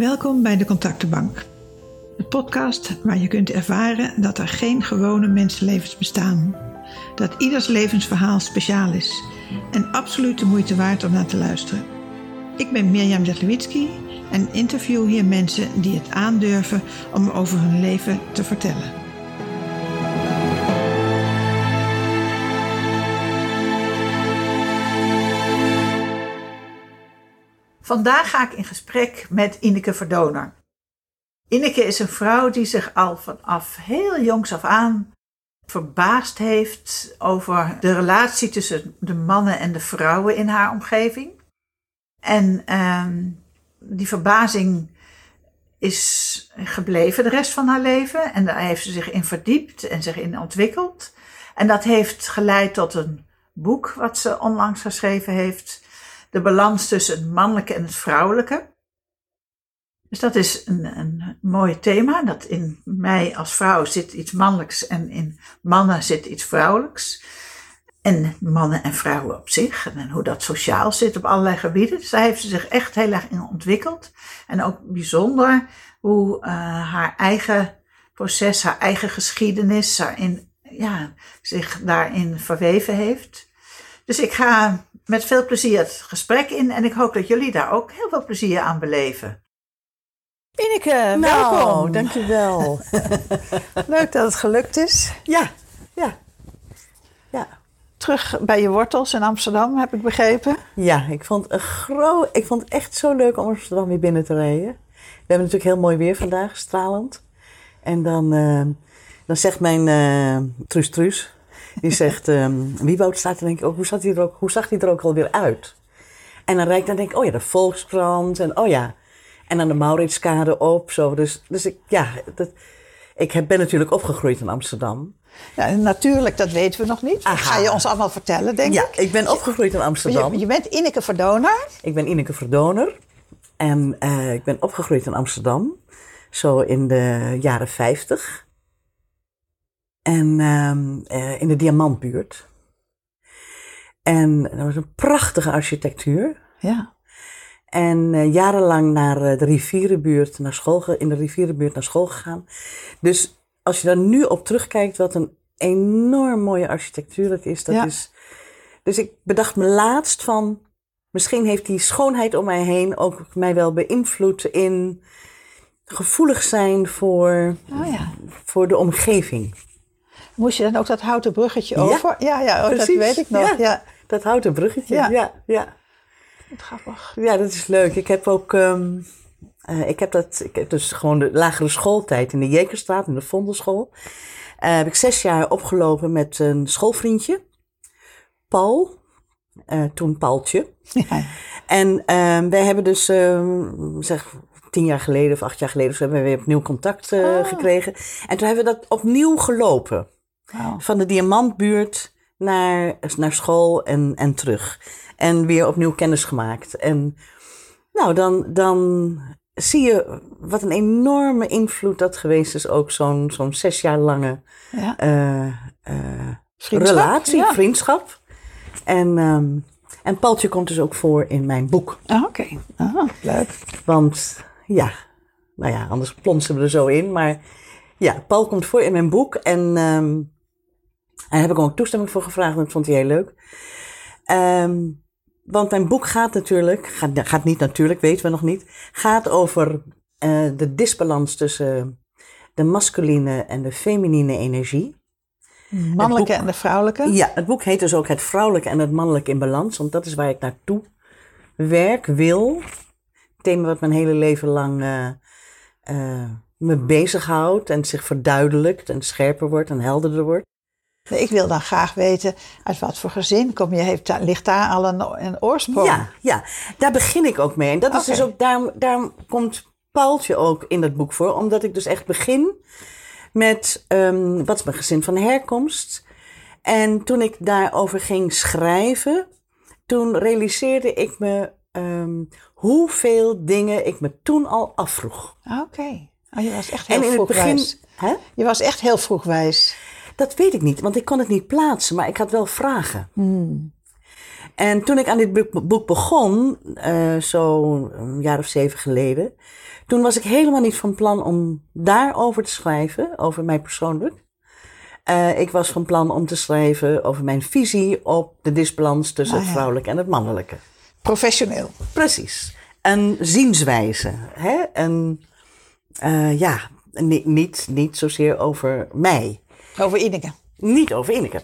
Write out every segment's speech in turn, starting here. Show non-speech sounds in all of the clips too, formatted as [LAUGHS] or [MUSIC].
Welkom bij de Contactenbank. De podcast waar je kunt ervaren dat er geen gewone mensenlevens bestaan. Dat ieders levensverhaal speciaal is en absoluut de moeite waard om naar te luisteren. Ik ben Mirjam Zetlewitzki en interview hier mensen die het aandurven om over hun leven te vertellen. Vandaag ga ik in gesprek met Ineke Verdoner. Ineke is een vrouw die zich al vanaf heel jongs af aan verbaasd heeft over de relatie tussen de mannen en de vrouwen in haar omgeving. En ehm, die verbazing is gebleven de rest van haar leven. En daar heeft ze zich in verdiept en zich in ontwikkeld. En dat heeft geleid tot een boek wat ze onlangs geschreven heeft de balans tussen het mannelijke en het vrouwelijke. Dus dat is een, een mooi thema. Dat in mij als vrouw zit iets mannelijks en in mannen zit iets vrouwelijks. En mannen en vrouwen op zich. En hoe dat sociaal zit op allerlei gebieden. Dus daar heeft ze zich echt heel erg in ontwikkeld. En ook bijzonder hoe uh, haar eigen proces, haar eigen geschiedenis daarin, ja, zich daarin verweven heeft. Dus ik ga met veel plezier het gesprek in en ik hoop dat jullie daar ook heel veel plezier aan beleven. Ineke, nou, welkom. dankjewel. [LAUGHS] Leuk dat het gelukt is. Ja, ja, ja. Terug bij je wortels in Amsterdam, heb ik begrepen. Ja, ik vond, een gro ik vond het echt zo leuk om Amsterdam weer binnen te rijden. We hebben natuurlijk heel mooi weer vandaag, stralend. En dan, uh, dan zegt mijn uh, Truus Truus, die zegt, um, Wieboud staat er denk ik ook, hoe, zat hij er ook, hoe zag hij er ook alweer uit? En dan rijd ik dan denk ik, oh ja, de Volkskrant en oh ja. En dan de Mauritskade op, zo. Dus, dus ik, ja, dat, ik ben natuurlijk opgegroeid in Amsterdam. Ja, natuurlijk, dat weten we nog niet. Dat ga je ons allemaal vertellen, denk ja, ik. Ja, ik ben opgegroeid in Amsterdam. Je, je, bent Ineke Verdoner. Ik ben Ineke Verdoner. En uh, ik ben opgegroeid in Amsterdam. Zo in de jaren 50. En uh, in de Diamantbuurt. En dat was een prachtige architectuur. Ja. En uh, jarenlang naar uh, de rivierenbuurt, naar school, in de rivierenbuurt naar school gegaan. Dus als je daar nu op terugkijkt, wat een enorm mooie architectuur het is. Dat ja. is dus ik bedacht me laatst van, misschien heeft die schoonheid om mij heen ook mij wel beïnvloed in gevoelig zijn voor, oh ja. voor de omgeving. Moest je dan ook dat houten bruggetje over? Ja, ja, oh, dat weet ik nog. Ja. Dat houten bruggetje, ja. ja. Grappig. Ja, dat is leuk. Ik heb ook, um, uh, ik heb dat, ik heb dus gewoon de lagere schooltijd in de Jekerstraat, in de Vondelschool. Uh, heb ik zes jaar opgelopen met een schoolvriendje, Paul. Uh, toen Paultje. Ja. En um, wij hebben dus, um, zeg, tien jaar geleden of acht jaar geleden, hebben we weer opnieuw contact oh. gekregen. En toen hebben we dat opnieuw gelopen. Wow. Van de Diamantbuurt naar, naar school en, en terug. En weer opnieuw kennis gemaakt. En nou, dan, dan zie je wat een enorme invloed dat geweest is. Ook zo'n zo'n zes jaar lange ja. uh, uh, vriendschap, relatie, ja. vriendschap. En, um, en Paltje komt dus ook voor in mijn boek. Ah, Oké, okay. ah, leuk. Want ja, nou ja, anders plonsen we er zo in. Maar ja, Paul komt voor in mijn boek. En um, daar heb ik ook toestemming voor gevraagd. En dat vond hij heel leuk. Um, want mijn boek gaat natuurlijk, gaat, gaat niet natuurlijk, weten we nog niet, gaat over uh, de disbalans tussen de masculine en de feminine energie. Mannelijke boek, en de vrouwelijke? Ja, het boek heet dus ook Het vrouwelijke en het mannelijke in balans, want dat is waar ik naartoe werk, wil. Het thema wat mijn hele leven lang uh, uh, me bezighoudt en zich verduidelijkt en scherper wordt en helderder wordt. Ik wil dan graag weten uit wat voor gezin kom je. Heeft, ligt daar al een, een oorsprong? Ja, ja, daar begin ik ook mee. En dat is dus ook, daarom, daarom komt Paultje ook in dat boek voor. Omdat ik dus echt begin met um, wat is mijn gezin van herkomst. En toen ik daarover ging schrijven, toen realiseerde ik me um, hoeveel dingen ik me toen al afvroeg. Oké. Okay. Oh, je was echt heel en in vroeg het begin, wijs. Hè? Je was echt heel vroeg wijs. Dat weet ik niet, want ik kon het niet plaatsen, maar ik had wel vragen. Hmm. En toen ik aan dit boek begon, uh, zo een jaar of zeven geleden, Toen was ik helemaal niet van plan om daarover te schrijven, over mij persoonlijk. Uh, ik was van plan om te schrijven over mijn visie op de disbalans tussen Ah, het vrouwelijke en het mannelijke. Professioneel. Precies. Een zienswijze. Hè? Een, eh, ja, ni- niet, niet zozeer over mij. Over Ineke. Niet over Ineke.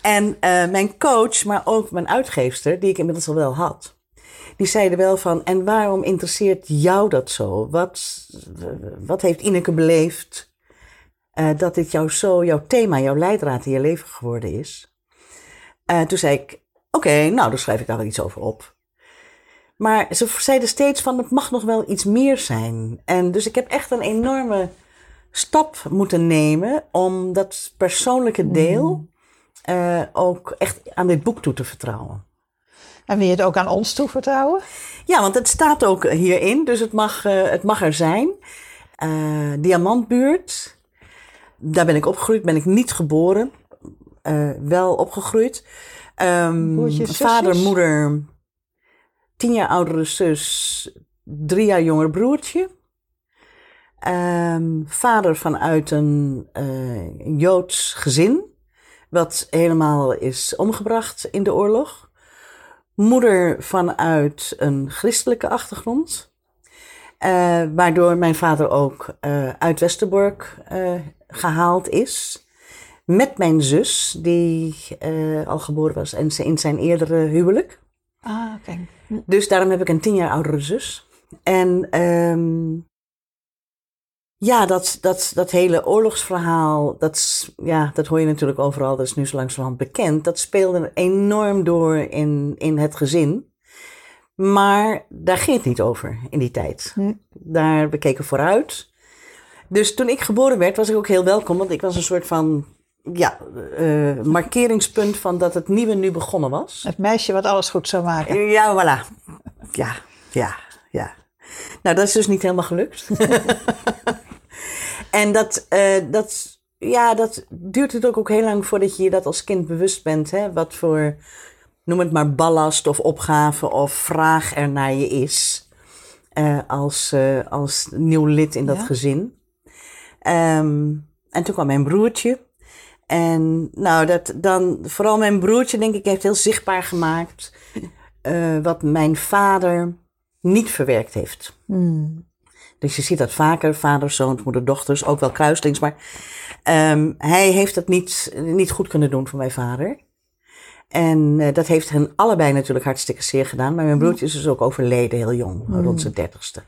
En eh, mijn coach, maar ook mijn uitgeefster, die ik inmiddels al wel had, die zeiden wel van: En waarom interesseert jou dat zo? Wat, wat heeft Ineke beleefd eh, dat dit jou zo, jouw thema, jouw leidraad in je leven geworden is? Eh, toen zei ik: Oké, nou, dan schrijf ik daar wel iets over op. Maar ze zeiden steeds van: Het mag nog wel iets meer zijn. En dus ik heb echt een enorme stap moeten nemen om dat persoonlijke deel eh, ook echt aan dit boek toe te vertrouwen. En wil je het ook aan ons toevertrouwen? Ja, want het staat ook hierin, dus het mag, eh, het mag er zijn. Eh, Diamantbuurt, daar ben ik opgegroeid, ben ik niet geboren, wel opgegroeid. Ehm, vader, moeder, tien jaar oudere zus, drie jaar jonger broertje. Ehm, vader vanuit een eh, Joods gezin, wat helemaal is omgebracht in de oorlog. Moeder vanuit een christelijke achtergrond, eh, waardoor mijn vader ook eh, uit Westerbork eh, gehaald is. Met mijn zus, die eh, al geboren was en ze in zijn eerdere huwelijk. Ah, oké. Dus daarom heb ik een tien jaar oudere zus. En ehm, ja, dat, dat, dat hele oorlogsverhaal, dat, ja, dat hoor je natuurlijk overal, dat is nu zo langzamerhand bekend. Dat speelde enorm door in, in het gezin. Maar daar ging het niet over in die tijd. Hm. Daar, we keken vooruit. Dus toen ik geboren werd, was ik ook heel welkom, want ik was een soort van ja, eh, markeringspunt van dat het nieuwe nu begonnen was. Het meisje wat alles goed zou maken. Ja, voilà. Ja, ja, ja. Nou, dat is dus niet helemaal gelukt. [LAUGHS] en dat, eh, dat, ja, dat duurt het ook, ook heel lang voordat je je dat als kind bewust bent. Hè? Wat voor, noem het maar, ballast of opgave of vraag er naar je is. eh, als, eh, als nieuw lid in dat Ja. gezin. Ehm, en toen kwam mijn broertje. En nou, dat dan, vooral mijn broertje, denk ik, heeft heel zichtbaar gemaakt [LAUGHS] wat mijn vader niet verwerkt heeft. Hmm. Dus je ziet dat vaker, vaders, zoons, moeder, dochters, ook wel kruislings. Maar ehm, hij heeft het niet, niet goed kunnen doen voor mijn vader. En eh, dat heeft hen allebei natuurlijk hartstikke zeer gedaan. Maar mijn broertje is dus ook overleden heel jong, rond zijn dertigste.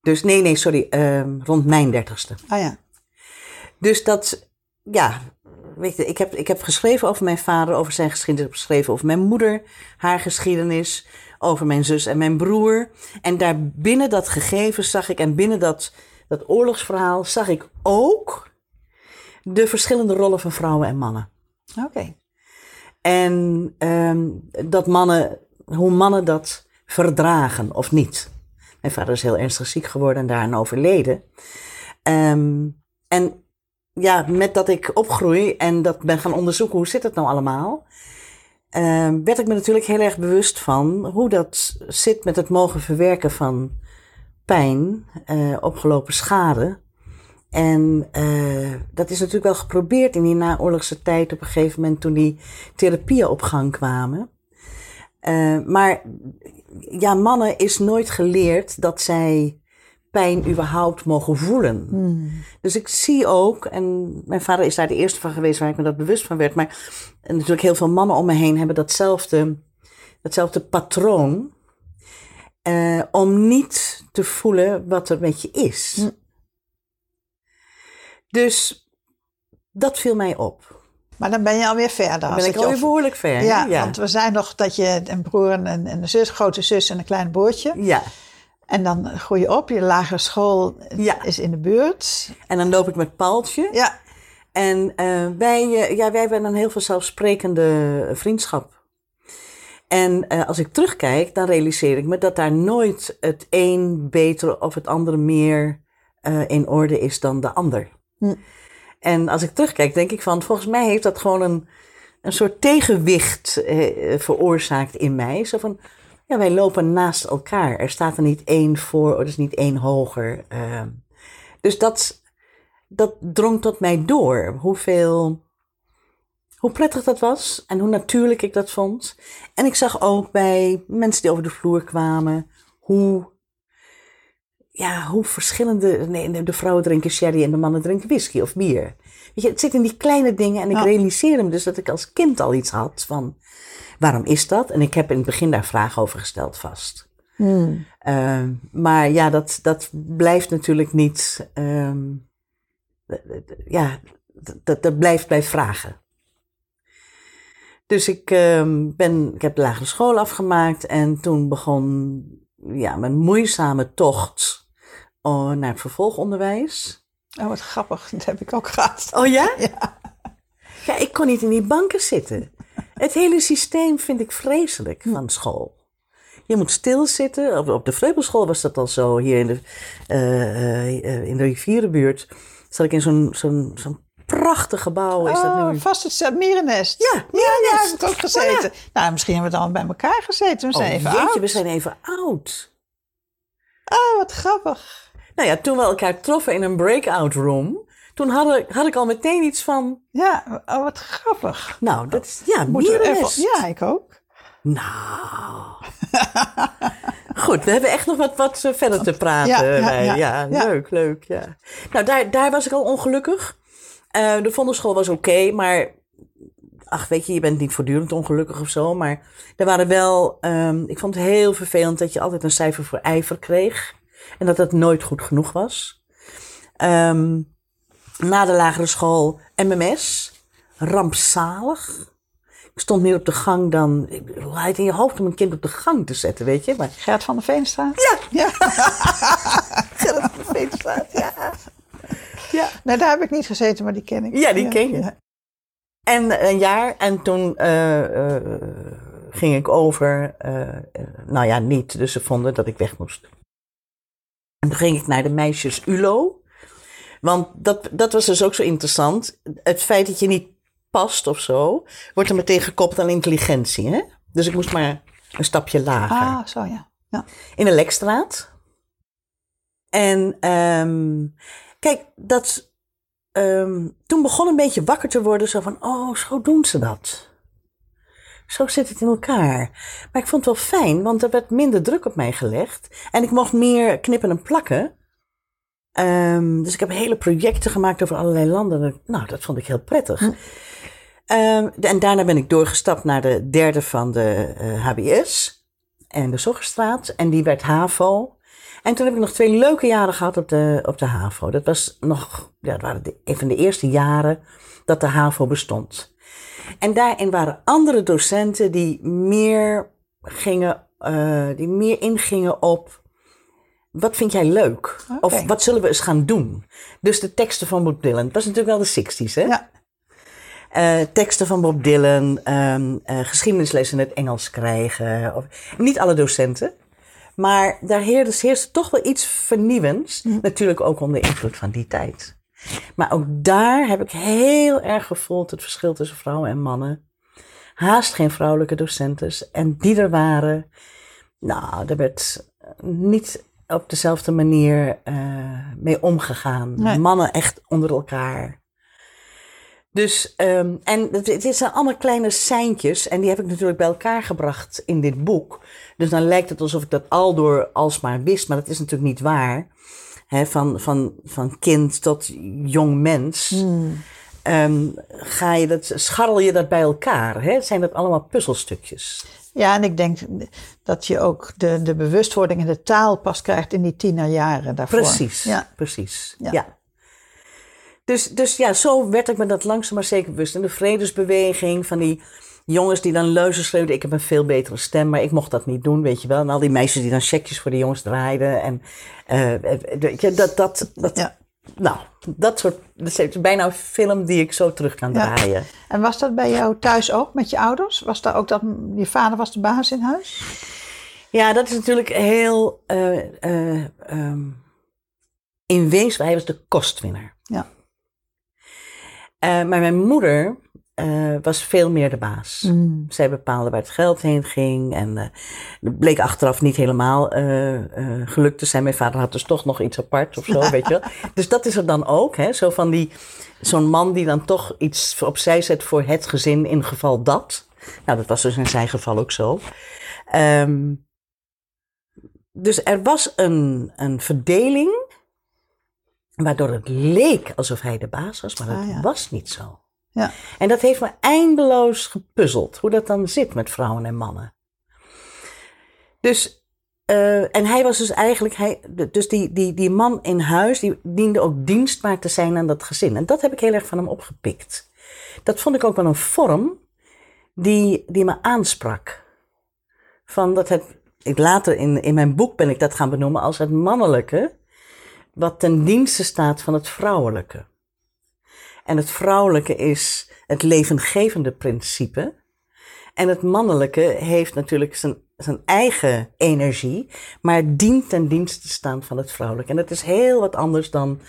Dus nee, nee, sorry, ehm, rond mijn dertigste. Ah ja. Dus dat, ja, weet je, ik heb, ik heb geschreven over mijn vader, over zijn geschiedenis, ik heb geschreven over mijn moeder, haar geschiedenis, over mijn zus en mijn broer. En daar binnen dat gegeven zag ik, en binnen dat, dat oorlogsverhaal zag ik ook de verschillende rollen van vrouwen en mannen. Oké. En ehm, dat mannen, hoe mannen dat verdragen of niet. Mijn vader is heel ernstig ziek geworden en daaraan overleden. Ehm, en ja, met dat ik opgroei en dat ben gaan onderzoeken hoe zit het nou allemaal, ehm, werd ik me natuurlijk heel erg bewust van hoe dat zit met het mogen verwerken van pijn, eh, opgelopen schade. En eh, dat is natuurlijk wel geprobeerd in die naoorlogse tijd op een gegeven moment toen die therapieën op gang kwamen. Eh, maar ja, mannen is nooit geleerd dat zij pijn überhaupt mogen voelen. Dus ik zie ook, en mijn vader is daar de eerste van geweest waar ik me dat bewust van werd, maar natuurlijk heel veel mannen om me heen hebben datzelfde, datzelfde patroon. eh, om niet te voelen wat er met je is. Dus dat viel mij op. Maar dan ben je alweer verder. Dan ben ik alweer behoorlijk ver. Ja, ja. want we zijn nog dat je een broer en een, en een zus, grote zus en een klein broertje. ja. En dan groei je op, je lagere school Ja. is in de buurt. En dan loop ik met Paaltje. Ja, En eh, wij, eh, ja, wij hebben een heel vanzelfsprekende vriendschap. En eh, als ik terugkijk, dan realiseer ik me dat daar nooit het een beter of het andere meer in orde is dan de ander. Hm. En als ik terugkijk, denk ik van, volgens mij heeft dat gewoon een, een soort tegenwicht veroorzaakt in mij. Zo van, Ja, wij lopen naast elkaar. Er staat er niet één voor, er is niet één hoger. Ehm. dus dat, dat drong tot mij door. Hoeveel, hoe prettig dat was en hoe natuurlijk ik dat vond. En ik zag ook bij mensen die over de vloer kwamen, hoe, ja, hoe verschillende. Nee, de vrouwen drinken sherry en de mannen drinken whisky of bier. Weet je, het zit in die kleine dingen en ik Ja. realiseerde me dus dat ik als kind al iets had van waarom is dat? En ik heb in het begin daar vragen over gesteld vast. Ehm, maar ja, dat, dat blijft natuurlijk niet. ehm, ja, dat, dat blijft bij vragen. Dus ik, ehm, ben, ik heb de lagere school afgemaakt en toen begon ja, mijn moeizame tocht oh, naar het vervolgonderwijs. Oh, wat grappig. [LAUGHS] Dat heb ik ook gehad. Oh ja? [LAUGHS] Ja. Ja, ik kon niet in die banken zitten. Het hele systeem vind ik vreselijk van school. Je moet stilzitten. Op, op de Vreubelschool was dat al zo. Hier in de, eh, eh, in de rivierenbuurt zat ik in zo'n zo'n zo'n prachtig gebouw. Is dat Oh, nu? vast het mierennest. Ja, ja, ja, mierennest. heb ik ook gezeten. Nou, misschien hebben we dan bij elkaar gezeten. We zijn Oh, even jeetje, oud. we zijn even oud. Ah, wat grappig. Nou ja, toen we elkaar troffen in een breakout room, toen had ik, had ik al meteen iets van, Ja, oh, wat grappig. nou, dat is, ja, ja, ik ook. Nou. [LAUGHS] Goed, we hebben echt nog wat, wat eh, verder te praten. Ja, ja, ja, ja, leuk, leuk. Ja. Nou, daar, daar was ik al ongelukkig. Eh, de vondelschool was oké, maar ach, weet je, je bent niet voortdurend ongelukkig of zo. Maar er waren wel, ehm, ik vond het heel vervelend dat je altijd een cijfer voor ijver kreeg. En dat dat nooit goed genoeg was. Ehm, na de lagere school MMS, rampzalig. Ik stond meer op de gang dan. Hoe het in je hoofd om een kind op de gang te zetten, weet je? Maar Gert van der Veenstraat? Ja. ja. [LAUGHS] Gerrit van de Veenstraat, ja. Ja. Nee, daar heb ik niet gezeten, maar die ken ik. Ja, die ken je. Ja. En een jaar, en toen eh, eh, ging ik over. eh, nou ja, niet, dus ze vonden dat ik weg moest. En toen ging ik naar de meisjes ULO. Want dat, dat was dus ook zo interessant. Het feit dat je niet past of zo, wordt er meteen gekoppeld aan intelligentie. Hè? Dus ik moest maar een stapje lager. Ah, zo ja. ja. in de Lekstraat. En ehm, kijk, dat, ehm, toen begon een beetje wakker te worden, zo van, oh, zo doen ze dat. Zo zit het in elkaar. Maar ik vond het wel fijn, want er werd minder druk op mij gelegd. En ik mocht meer knippen en plakken. Ehm, dus ik heb hele projecten gemaakt over allerlei landen. Nou, dat vond ik heel prettig. Ehm, en daarna ben ik doorgestapt naar de derde van de eh, HBS en de Zoggerstraat. En die werd HAVO. En toen heb ik nog twee leuke jaren gehad op de, op de HAVO. Dat was nog, ja, dat waren de, een van de eerste jaren dat de HAVO bestond. En daarin waren andere docenten die meer gingen, eh, die meer ingingen op wat vind jij leuk? Of wat zullen we eens gaan doen? Dus de teksten van Bob Dylan. Dat was natuurlijk wel de 60s, hè? Ja. Eh, teksten van Bob Dylan, ehm, eh, geschiedenisles in het Engels krijgen. Of, niet alle docenten. Maar daar heerste, heerste toch wel iets vernieuwends. Natuurlijk ook onder invloed van die tijd. Maar ook daar heb ik heel erg gevoeld het verschil tussen vrouwen en mannen. Haast geen vrouwelijke docentes. En die er waren, nou, daar werd niet op dezelfde manier eh, mee omgegaan. Nee. Mannen echt onder elkaar. Dus, ehm, en het, het zijn allemaal kleine seintjes. En die heb ik natuurlijk bij elkaar gebracht in dit boek. Dus dan lijkt het alsof ik dat al door alsmaar wist. Maar dat is natuurlijk niet waar. Hè, van, van, van kind tot jong mens. ehm, ga je dat, scharrel je dat bij elkaar. Hè? Zijn dat allemaal puzzelstukjes? Ja, en ik denk dat je ook de, de bewustwording en de taal pas krijgt in die tienerjaren daarvoor. Precies, Ja. precies. Ja. Ja. Dus, dus ja, zo werd ik me dat langzaam maar zeker bewust. En de vredesbeweging van die jongens die dan leuzen schreeuwden. Ik heb een veel betere stem, maar ik mocht dat niet doen, weet je wel. En al die meisjes die dan checkjes voor de jongens draaiden. En eh, eh, dat, dat, dat, Ja. nou, dat soort, dat is bijna een film die ik zo terug kan Ja. draaien. En was dat bij jou thuis ook met je ouders? Was daar ook dat je vader was de baas in huis? Ja, dat is natuurlijk heel. eh, eh, ehm, in wezen, hij was de kostwinner. Ja. Maar mijn moeder eh, was veel meer de baas. Mm. Zij bepaalde waar het geld heen ging. En eh het bleek achteraf niet helemaal eh, gelukt te zijn. Mijn vader had dus toch nog iets apart of zo, [LAUGHS] weet je wel. Dus dat is er dan ook, hè. Zo van die, zo'n man die dan toch iets opzij zet voor het gezin in geval dat. Nou, dat was dus in zijn geval ook zo. Ehm, dus er was een, een verdeling, waardoor het leek alsof hij de baas was, maar dat Ah, ja. was niet zo. Ja. En dat heeft me eindeloos gepuzzeld, hoe dat dan zit met vrouwen en mannen. Dus, eh, en hij was dus eigenlijk, hij, dus die, die, die man in huis, die diende ook dienstbaar te zijn aan dat gezin. En dat heb ik heel erg van hem opgepikt. Dat vond ik ook wel een vorm die, die me aansprak. Van dat het, ik later in, in mijn boek ben ik dat gaan benoemen als het mannelijke, wat ten dienste staat van het vrouwelijke. En het vrouwelijke is het levengevende principe. En het mannelijke heeft natuurlijk zijn, zijn eigen energie, maar dient ten dienste te staan van het vrouwelijke. En dat is heel wat anders dan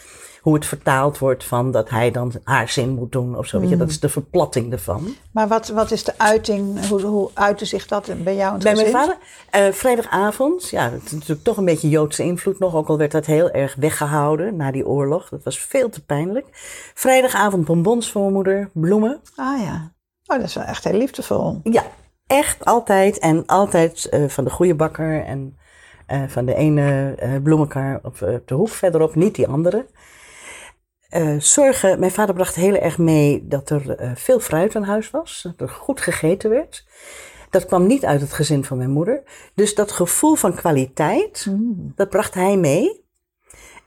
hoe het vertaald wordt van dat hij dan haar zin moet doen of zo. Weet je, dat is de verplatting ervan. Maar wat, wat is de uiting, hoe, hoe uitte zich dat bij jou Bij mijn vader, eh, vrijdagavond, ja, het is natuurlijk toch een beetje Joodse invloed nog, ook al werd dat heel erg weggehouden na die oorlog. Dat was veel te pijnlijk. Vrijdagavond bonbons voor mijn moeder, bloemen. Ah ja. Oh, dat is wel echt heel liefdevol. Ja, echt altijd en altijd eh, van de goede bakker en eh, van de ene eh, bloemenkar op, op de hoek verderop, niet die andere. Eh, zorgen, mijn vader bracht heel erg mee dat er eh, veel fruit aan huis was, dat er goed gegeten werd. Dat kwam niet uit het gezin van mijn moeder. Dus dat gevoel van kwaliteit, dat bracht hij mee.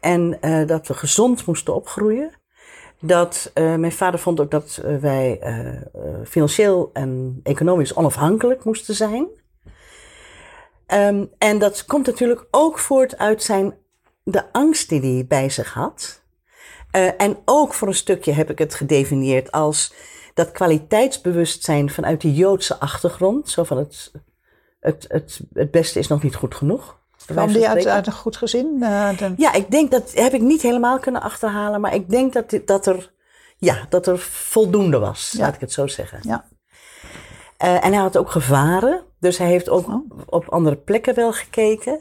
En eh, dat we gezond moesten opgroeien. Dat mijn vader vond ook dat wij financieel en economisch onafhankelijk moesten zijn. Ehm, en dat komt natuurlijk ook voort uit zijn, de angst die hij bij zich had. Eh, en ook voor een stukje heb ik het gedefinieerd als dat kwaliteitsbewustzijn vanuit de Joodse achtergrond. Zo van het, het, het, het beste is nog niet goed genoeg. Kwam die uit, een goed gezin? Eh, de- Ja, ik denk dat heb ik niet helemaal kunnen achterhalen, maar ik denk dat, dat, er, ja, dat er voldoende was, Ja. laat ik het zo zeggen. ja. Eh, en hij had ook gevaren, dus hij heeft ook Oh. op andere plekken wel gekeken.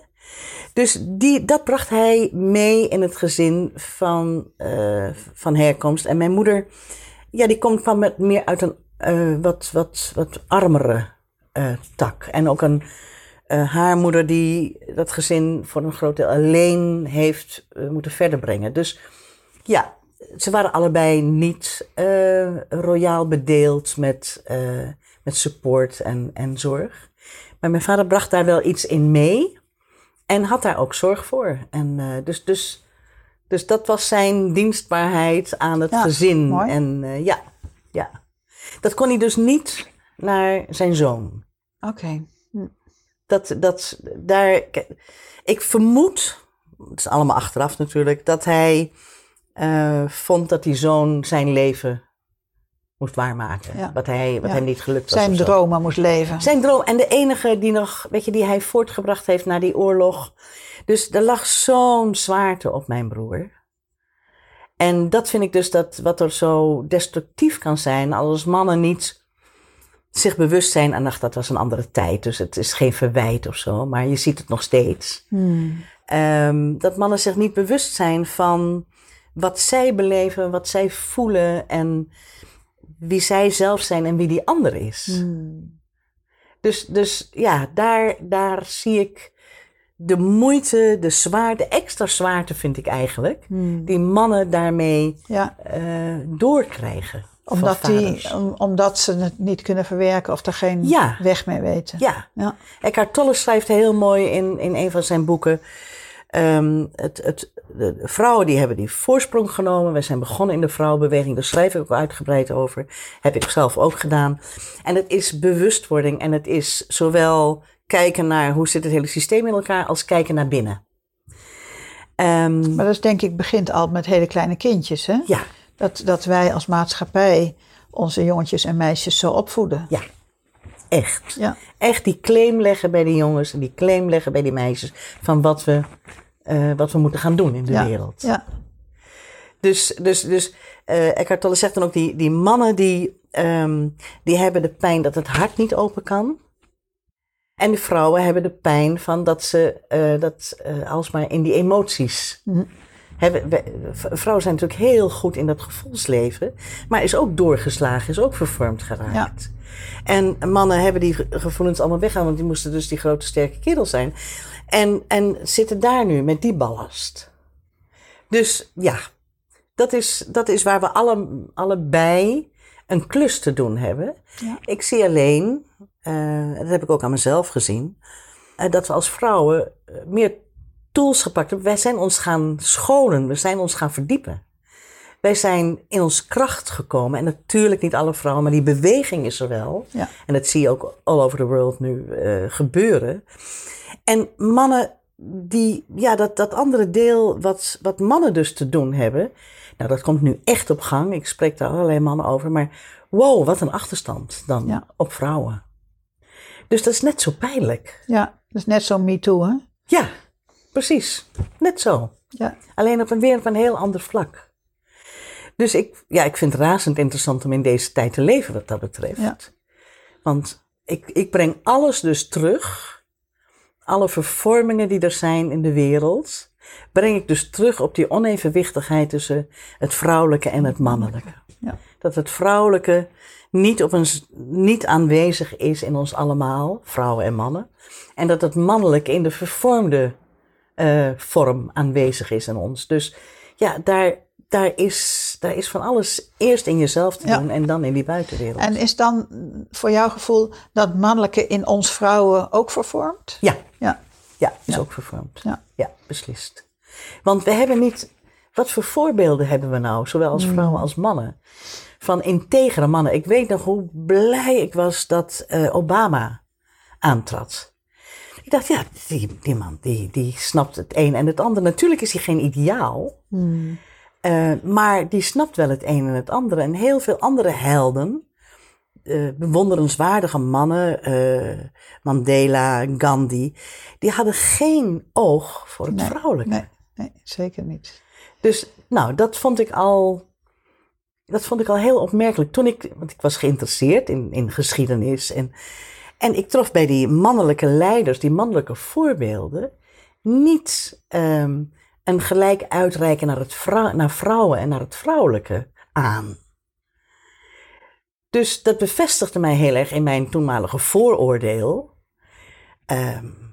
Dus die, dat bracht hij mee in het gezin van, eh, van herkomst. En mijn moeder, ja, die komt, kwam met meer uit een eh, wat, wat, wat armere eh, tak. En ook een, haar moeder die dat gezin voor een groot deel alleen heeft moeten verder brengen. Dus ja, ze waren allebei niet royaal bedeeld met, met support en, en zorg. Maar mijn vader bracht daar wel iets in mee en had daar ook zorg voor. En eh, dus, dus, dus dat was zijn dienstbaarheid aan het Ja, gezin. mooi. En eh, ja, ja, dat kon hij dus niet naar zijn zoon. Oké. Dat, dat, daar, ik vermoed, het is allemaal achteraf natuurlijk, dat hij eh, vond dat die zoon zijn leven moest waarmaken. Ja. Wat, hij, wat Ja. hem niet gelukt was. Zijn dromen moest leven. Zijn droom. En de enige die nog, weet je, die hij voortgebracht heeft na die oorlog. Dus er lag zo'n zwaarte op mijn broer. En dat vind ik dus dat wat er zo destructief kan zijn als mannen niet zich bewust zijn. En ach, dat was een andere tijd, dus het is geen verwijt of zo, maar je ziet het nog steeds. Hmm. Ehm, dat mannen zich niet bewust zijn van wat zij beleven, wat zij voelen en wie zij zelf zijn en wie die ander is. Hmm. Dus, dus ja, daar, daar zie ik de moeite, de zwaarte, de extra zwaarte vind ik eigenlijk, Hmm. die mannen daarmee Ja, eh, doorkrijgen. omdat, die, om- omdat ze het niet kunnen verwerken of er geen Ja. weg mee weten. Ja, Ja. Eckhart Tolle schrijft heel mooi in, in een van zijn boeken. ehm, het, het, de, de vrouwen die hebben die voorsprong genomen. We zijn begonnen in de vrouwenbeweging. Daar schrijf ik ook uitgebreid over. Heb ik zelf ook gedaan. En het is bewustwording. En het is zowel kijken naar hoe zit het hele systeem in elkaar. als kijken naar binnen. Ehm, Maar dat is denk ik begint al met hele kleine kindjes. Hè? ja, Dat, dat wij als maatschappij onze jongetjes en meisjes zo opvoeden. ja, echt. Ja. Echt die claim leggen bij die jongens. En die claim leggen bij die meisjes. Van wat we, eh, wat we moeten gaan doen in de ja. wereld. Ja. Dus, dus, dus eh Eckhart Tolle zegt dan ook, die, die mannen die ehm, die hebben de pijn dat het hart niet open kan. En de vrouwen hebben de pijn van dat ze uh, dat, uh, alsmaar in die emoties. Mm. Hebben, we, vrouwen zijn natuurlijk heel goed in dat gevoelsleven, maar is ook doorgeslagen, is ook vervormd geraakt. Ja. En mannen hebben die gevoelens allemaal weggaan, want die moesten dus die grote sterke kerel zijn. En, en zitten daar nu met die ballast. Dus ja, dat is, dat is waar we alle, allebei een klus te doen hebben. Ja. Ik zie alleen, uh, dat heb ik ook aan mezelf gezien, uh, dat we als vrouwen uh, meer tools gepakt hebben. Wij zijn ons gaan scholen, we zijn ons gaan verdiepen. Wij zijn in ons kracht gekomen. En natuurlijk niet alle vrouwen, maar die beweging is er wel. Ja. En dat zie je ook all over the world nu gebeuren. En mannen die, ja, dat, dat andere deel wat, wat mannen dus te doen hebben, nou, dat komt nu echt op gang. Ik spreek daar allerlei mannen over. Maar wow, wat een achterstand dan op vrouwen. Dus dat is net zo pijnlijk. Ja, dat is net zo me too, hè? Ja, precies. Net zo. Ja. Alleen op een weer op een heel ander vlak. Dus ik, ja, ik vind het razend interessant om in deze tijd te leven wat dat betreft. Ja. Want ik, ik breng alles dus terug. Alle vervormingen die er zijn in de wereld breng ik dus terug op die onevenwichtigheid tussen het vrouwelijke en het mannelijke. Ja. Dat het vrouwelijke niet, op een, niet aanwezig is in ons allemaal, vrouwen en mannen. En dat het mannelijke in de vervormde uh, vorm aanwezig is in ons. Dus ja, daar, daar, is, daar is van alles eerst in jezelf te doen en dan in die buitenwereld. En is dan voor jouw gevoel dat mannelijke in ons vrouwen ook vervormd? Ja. Ja. Ja, is ja. ook vervormd. Ja. ja, beslist. Want we hebben niet. Wat voor voorbeelden hebben we nou, zowel als vrouwen hmm. als mannen? Van integere mannen. Ik weet nog hoe blij ik was dat uh, Obama aantrad. Ik dacht, ja, die, die man die, die snapt het een en het ander. Natuurlijk is hij geen ideaal. Hmm. Uh, maar die snapt wel het een en het andere. En heel veel andere helden uh, bewonderenswaardige mannen, uh, Mandela, Gandhi, die hadden geen oog voor het nee, vrouwelijke. Nee, nee, zeker niet. Dus nou, dat vond ik al. Dat vond ik al heel opmerkelijk. Toen ik, want ik was geïnteresseerd in, in geschiedenis. En, en ik trof bij die mannelijke leiders, die mannelijke voorbeelden, niet um, een gelijk uitreiken naar, het vrou naar vrouwen en naar het vrouwelijke aan. Dus dat bevestigde mij heel erg in mijn toenmalige vooroordeel. Um,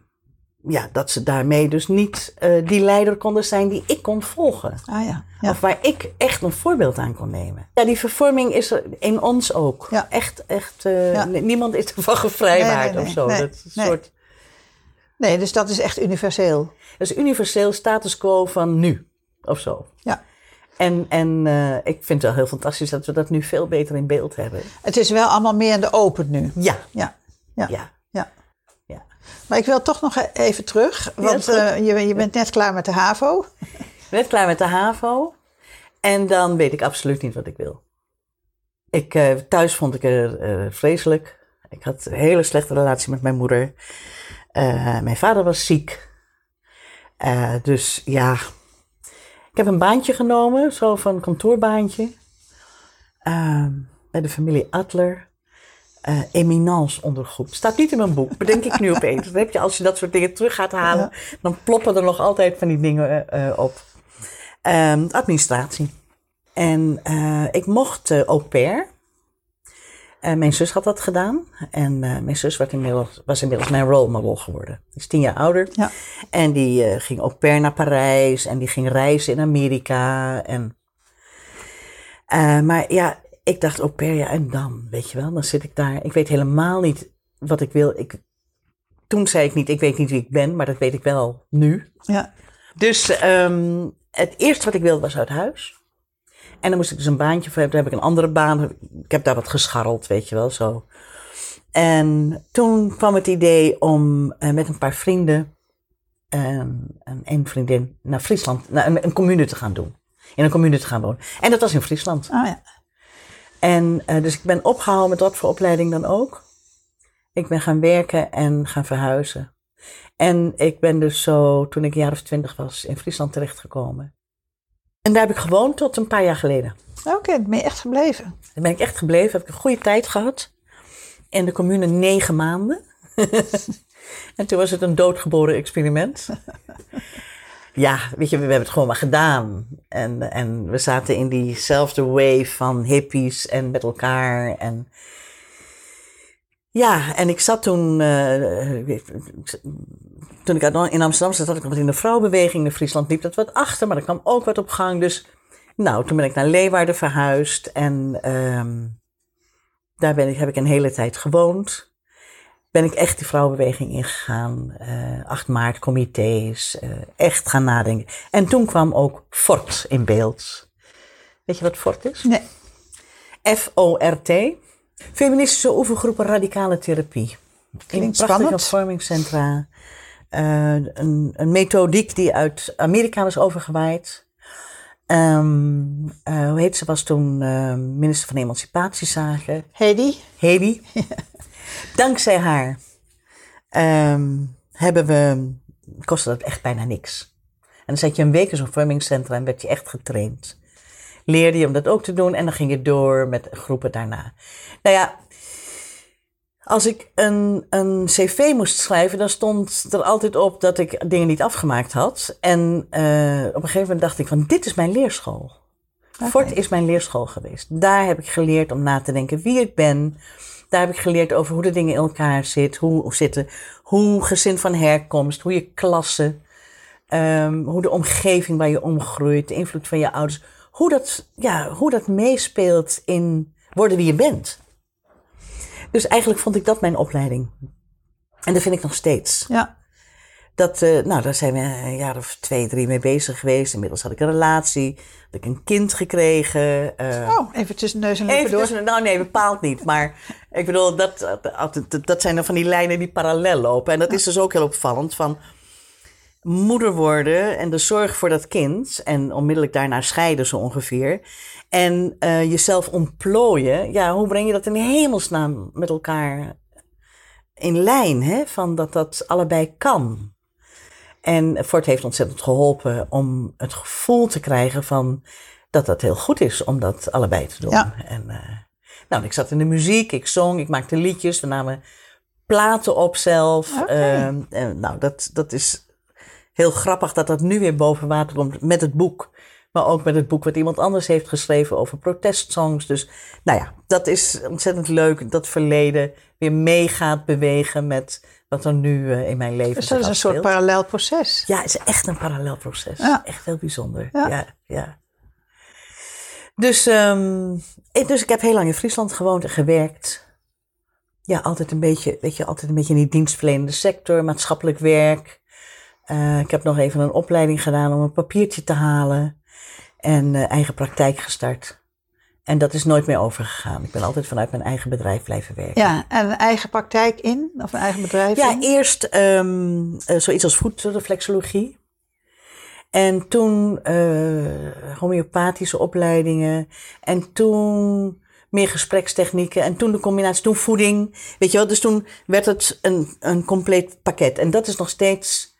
ja, dat ze daarmee dus niet uh, die leider konden zijn die ik kon volgen. Ah, ja. ja. Of waar ik echt een voorbeeld aan kon nemen. Ja, die vervorming is er in ons ook. Ja. Echt, echt. Uh, ja. Niemand is ervan [LAUGHS] gevrijwaard nee, nee, nee, of zo. dat is een soort... nee, dus dat is echt universeel. Dat is universeel status quo van nu of zo. Ja. En, en uh, ik vind het wel heel fantastisch dat we dat nu veel beter in beeld hebben. Het is wel allemaal meer in de open nu. Ja. Ja. Ja. ja. ja. ja. Maar ik wil toch nog even terug, want uh, je, je bent net klaar met de HAVO. Net klaar met de HAVO. En dan weet ik absoluut niet wat ik wil. Ik, uh, thuis vond ik er vreselijk. Ik had een hele slechte relatie met mijn moeder. Mijn vader was ziek. dus ja, ik heb een baantje genomen, zo van een kantoorbaantje. Uh, bij de familie Adler. Uh, eminence ondergroep. Staat niet in mijn boek, bedenk ik nu [LAUGHS] opeens. Dan heb je, als je dat soort dingen terug gaat halen, dan ploppen er nog altijd van die dingen op. Um, administratie. En ik mocht au pair. Uh, mijn zus had dat gedaan. En uh, mijn zus werd inmiddels, was inmiddels mijn role model geworden. Die is tien jaar ouder. Ja. En die uh, ging au pair naar Parijs. En die ging reizen in Amerika. En, maar ja, ik dacht au pair, ja, en dan? Weet je wel, dan zit ik daar. Ik weet helemaal niet wat ik wil. Ik, toen zei ik niet, ik weet niet wie ik ben. Maar dat weet ik wel nu. Ja. Dus um, het eerste wat ik wilde was uit huis. En dan moest ik dus een baantje voor hebben. Toen heb ik een andere baan. Ik heb daar wat gescharreld, weet je wel, zo. En toen kwam het idee om uh, met een paar vrienden um, en een vriendin naar Friesland, naar een, een, commune te gaan doen. In een commune te gaan wonen. En dat was in Friesland. Oh, ja. En uh, dus ik ben opgehouden met wat voor opleiding dan ook. Ik ben gaan werken en gaan verhuizen. En ik ben dus zo, toen ik een jaar of twintig was, in Friesland terechtgekomen. En daar heb ik gewoond tot een paar jaar geleden. Oké, dan ben je echt gebleven. Daar ben ik echt gebleven, heb ik een goede tijd gehad. In de commune negen maanden. [LAUGHS] en toen was het een doodgeboren experiment. [LAUGHS] ja, weet je, we hebben het gewoon maar gedaan. En, en we zaten in diezelfde wave van hippies en met elkaar. En ja, en ik zat toen, uh, toen ik in Amsterdam zat, had ik wat in de vrouwenbeweging in Friesland liep dat wat achter, maar er kwam ook wat op gang. Dus nou, toen ben ik naar Leeuwarden verhuisd en um, daar ben ik, heb ik een hele tijd gewoond. Ben ik echt die vrouwenbeweging ingegaan. Uh, 8 maart comité's, uh, echt gaan nadenken. En toen kwam ook FORT in beeld. Weet je wat FORT is? Nee. F-O-R-T. Feministische oefengroepen radicale therapie. Klinkt in prachtige spannend. vormingscentra. Uh, een, een methodiek die uit Amerika was overgewaaid. Um, uh, hoe heet ze? Was toen uh, minister van Emancipatiezaken. Hedy. Hedy. [LAUGHS] Dankzij haar um, hebben we, kostte dat echt bijna niks. En dan zat je een week in zo'n vormingscentra en werd je echt getraind. Leerde je om dat ook te doen en dan ging je door met groepen daarna. Nou ja, als ik een, een cv moest schrijven, dan stond er altijd op dat ik dingen niet afgemaakt had. En uh, op een gegeven moment dacht ik van, dit is mijn leerschool. Okay. Fort is mijn leerschool geweest. Daar heb ik geleerd om na te denken wie ik ben. Daar heb ik geleerd over hoe de dingen in elkaar zit, hoe, zitten. Hoe gezin van herkomst, hoe je klasse, um, hoe de omgeving waar je omgroeit, de invloed van je ouders. Hoe dat, ja, hoe dat meespeelt in worden wie je bent. Dus eigenlijk vond ik dat mijn opleiding. En dat vind ik nog steeds. Ja. Dat, uh, nou, daar zijn we een jaar of twee, drie mee bezig geweest. Inmiddels had ik een relatie, had ik een kind gekregen. Uh, oh, even tussen neus en lippen door. Tussen, nou nee, bepaald niet. Maar ik bedoel, dat, dat, dat zijn dan van die lijnen die parallel lopen. En dat is dus ook heel opvallend van moeder worden en de zorg voor dat kind. En onmiddellijk daarna scheiden zo ongeveer. En uh, jezelf ontplooien. Ja, hoe breng je dat in hemelsnaam met elkaar in lijn? Hè? Van dat dat allebei kan. En Fort heeft ontzettend geholpen om het gevoel te krijgen van dat dat heel goed is om dat allebei te doen. Ja. En, uh, nou, ik zat in de muziek, ik zong, ik maakte liedjes, we namen platen op zelf. Okay. Uh, en, nou, dat, dat is heel grappig dat dat nu weer boven water komt met het boek. Maar ook met het boek wat iemand anders heeft geschreven over protestsongs. Dus nou ja, dat is ontzettend leuk. Dat verleden weer mee gaat bewegen met wat er nu uh, in mijn leven Dus dat is een soort parallel proces. Ja, het is echt een parallel proces. Ja. Echt heel bijzonder. Ja. Ja, ja. Dus, um, ik, dus ik heb heel lang in Friesland gewoond en gewerkt. Ja, altijd een beetje, weet je, altijd een beetje in die dienstverlenende sector, maatschappelijk werk. Uh, ik heb nog even een opleiding gedaan om een papiertje te halen. En uh, eigen praktijk gestart. En dat is nooit meer overgegaan. Ik ben altijd vanuit mijn eigen bedrijf blijven werken. Ja, en een eigen praktijk in? Of een eigen bedrijf Ja, in? eerst um, zoiets als voetreflexologie. En toen uh, homeopathische opleidingen. En toen meer gesprekstechnieken. En toen de combinatie, toen voeding. Weet je wel, dus toen werd het een, een compleet pakket. En dat is nog steeds,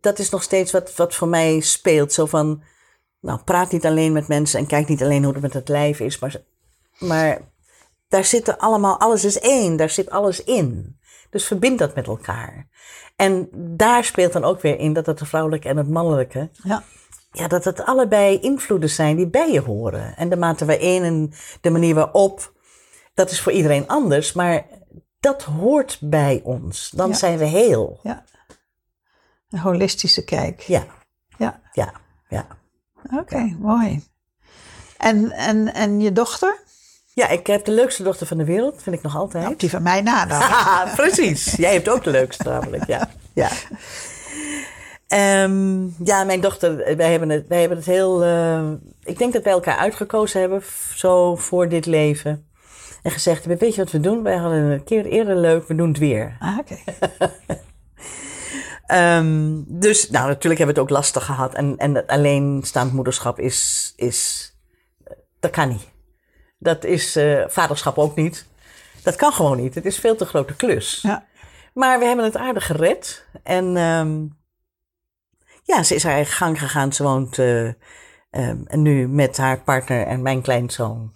dat is nog steeds wat, wat voor mij speelt. Zo van, nou, praat niet alleen met mensen en kijk niet alleen hoe het met het lijf is. Maar, maar daar zitten allemaal, alles is één. Daar zit alles in. Dus verbind dat met elkaar. En daar speelt dan ook weer in dat het de vrouwelijke en het mannelijke. Ja. Ja, dat het allebei invloeden zijn die bij je horen. En de mate waarin en de manier waarop, dat is voor iedereen anders. Maar dat hoort bij ons. Dan Ja. zijn we heel. ja. Een holistische kijk. Ja, Ja, ja, ja. oké, mooi. En, en, en je dochter? Ja, ik heb de leukste dochter van de wereld, vind ik nog altijd. Nou, die van mij na dan. [LAUGHS] Haha, precies. Jij hebt ook de leukste namelijk, ja. [LAUGHS] ja. Ehm, ja, mijn dochter, wij hebben het, wij hebben het heel... eh, ik denk dat wij elkaar uitgekozen hebben, zo voor dit leven. En gezegd hebben, weet je wat we doen? Wij hadden een keer eerder leuk, we doen het weer. Ah, oké. [LAUGHS] Ehm, dus, nou, natuurlijk hebben we het ook lastig gehad. En, en alleenstaand moederschap is, is... Dat kan niet. Dat is eh, vaderschap ook niet. Dat kan gewoon niet. Het is veel te grote klus. Ja. Maar we hebben het aardig gered. En ehm, ja, ze is haar eigen gang gegaan. Ze woont eh, Ehm, nu met haar partner en mijn kleinzoon.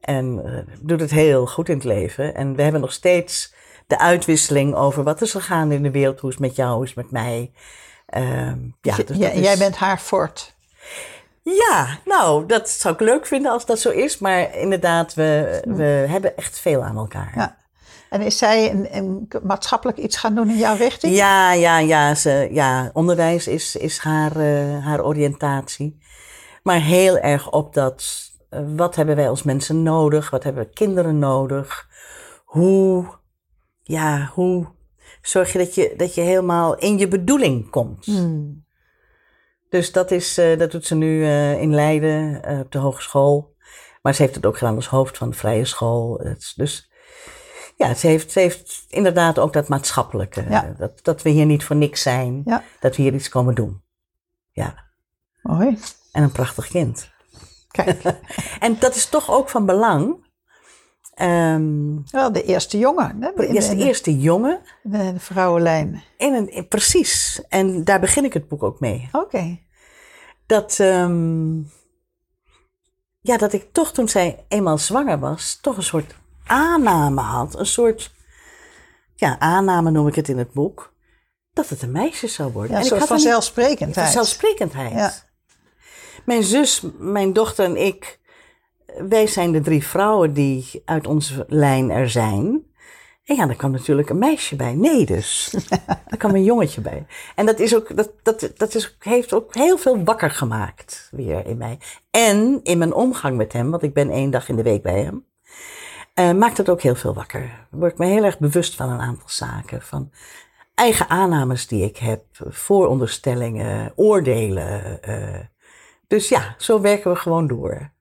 En eh, doet het heel goed in het leven. En we hebben nog steeds de uitwisseling over wat is er gaande in de wereld. Hoe is het met jou, hoe is het met mij. Ehm, ja, Dus jij, dat is- jij bent haar fort. Ja, nou, dat zou ik leuk vinden als dat zo is. Maar inderdaad, we, we hebben echt veel aan elkaar. Ja. En is zij een, een maatschappelijk iets gaan doen in jouw richting? Ja, ja, ja, ze, ja onderwijs is, is haar, eh, haar oriëntatie. Maar heel erg op dat, eh, wat hebben wij als mensen nodig? Wat hebben kinderen nodig? Hoe, ja, hoe zorg je dat je, dat je helemaal in je bedoeling komt? Hmm. Dus dat, is, eh, dat doet ze nu eh, in Leiden eh, op de hogeschool. Maar ze heeft het ook gedaan als hoofd van de vrije school. Dus ja, ze heeft, ze heeft inderdaad ook dat maatschappelijke. Ja. Dat, dat we hier niet voor niks zijn. Ja. Dat we hier iets komen doen. Ja, Mooi. en een prachtig kind. Kijk, [LAUGHS] En dat is toch ook van belang. Ehm wel de eerste jongen. Hè? De de, eerste jongen. de, de vrouwenlijn. In een, precies. En daar begin ik het boek ook mee. Oké. dat, ehm, ja, dat ik toch toen zij eenmaal zwanger was, toch een soort aanname had. Een soort, ja, aanname noem ik het in het boek. Dat het een meisje zou worden. Ja, een ik soort had. Vanzelfsprekendheid. Ja. Mijn zus, mijn dochter en ik, wij zijn de drie vrouwen die uit onze lijn er zijn. En ja, daar kwam natuurlijk een meisje bij. Nee dus. Daar [LAUGHS] kwam een jongetje bij. En dat, is ook, dat, dat, dat is, heeft ook heel veel wakker gemaakt weer in mij. En in mijn omgang met hem, want ik ben één dag in de week bij hem, eh, maakt het ook heel veel wakker. Word ik me heel erg bewust van een aantal zaken. Van eigen aannames die ik heb, vooronderstellingen, oordelen. eh. dus ja, zo werken we gewoon door.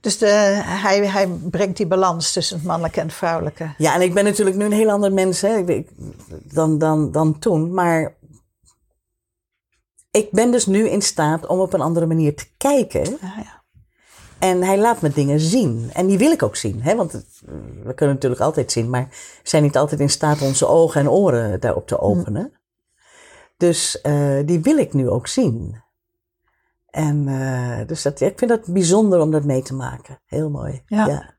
Dus de, hij, hij brengt die balans tussen het mannelijke en het vrouwelijke. ja, en ik ben natuurlijk nu een heel ander mens hè, dan, dan, dan toen. Maar ik ben dus nu in staat om op een andere manier te kijken. Ah, ja. En hij laat me dingen zien. En die wil ik ook zien. Hè? Want we kunnen natuurlijk altijd zien, maar we zijn niet altijd in staat onze ogen en oren daarop te openen. Dus eh, die wil ik nu ook zien. En eh, dus dat, ik vind dat bijzonder om dat mee te maken. Heel mooi. Ja. ja.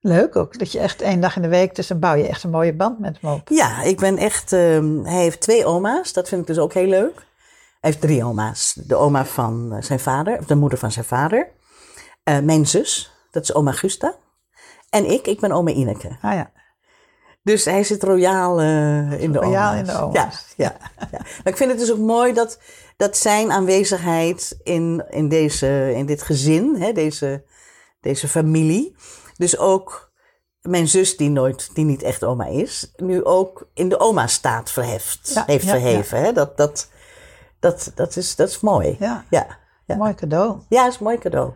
Leuk ook, dat je echt één dag in de week, dus dan bouw je echt een mooie band met hem op. Ja, ik ben echt. ehm, hij heeft twee oma's, dat vind ik dus ook heel leuk. Hij heeft drie oma's. De oma van eh, zijn vader, of de moeder van zijn vader. Eh, mijn zus, dat is oma Gusta. En ik, ik ben oma Ineke. Ah ja, Dus hij zit royaal eh, in de Royaal oma's. in de oma's. Ja, ja, ja. Maar ik vind het dus ook mooi dat, dat zijn aanwezigheid in, in, deze, in dit gezin, hè, deze, deze familie. Dus ook mijn zus, die, nooit, die niet echt oma is, nu ook in de oma-staat verheft, Ja, heeft ja, verheven. Hè? Dat, dat, dat, dat, is, dat is mooi. ja. Ja, mooi cadeau. ja dat is een mooi cadeau.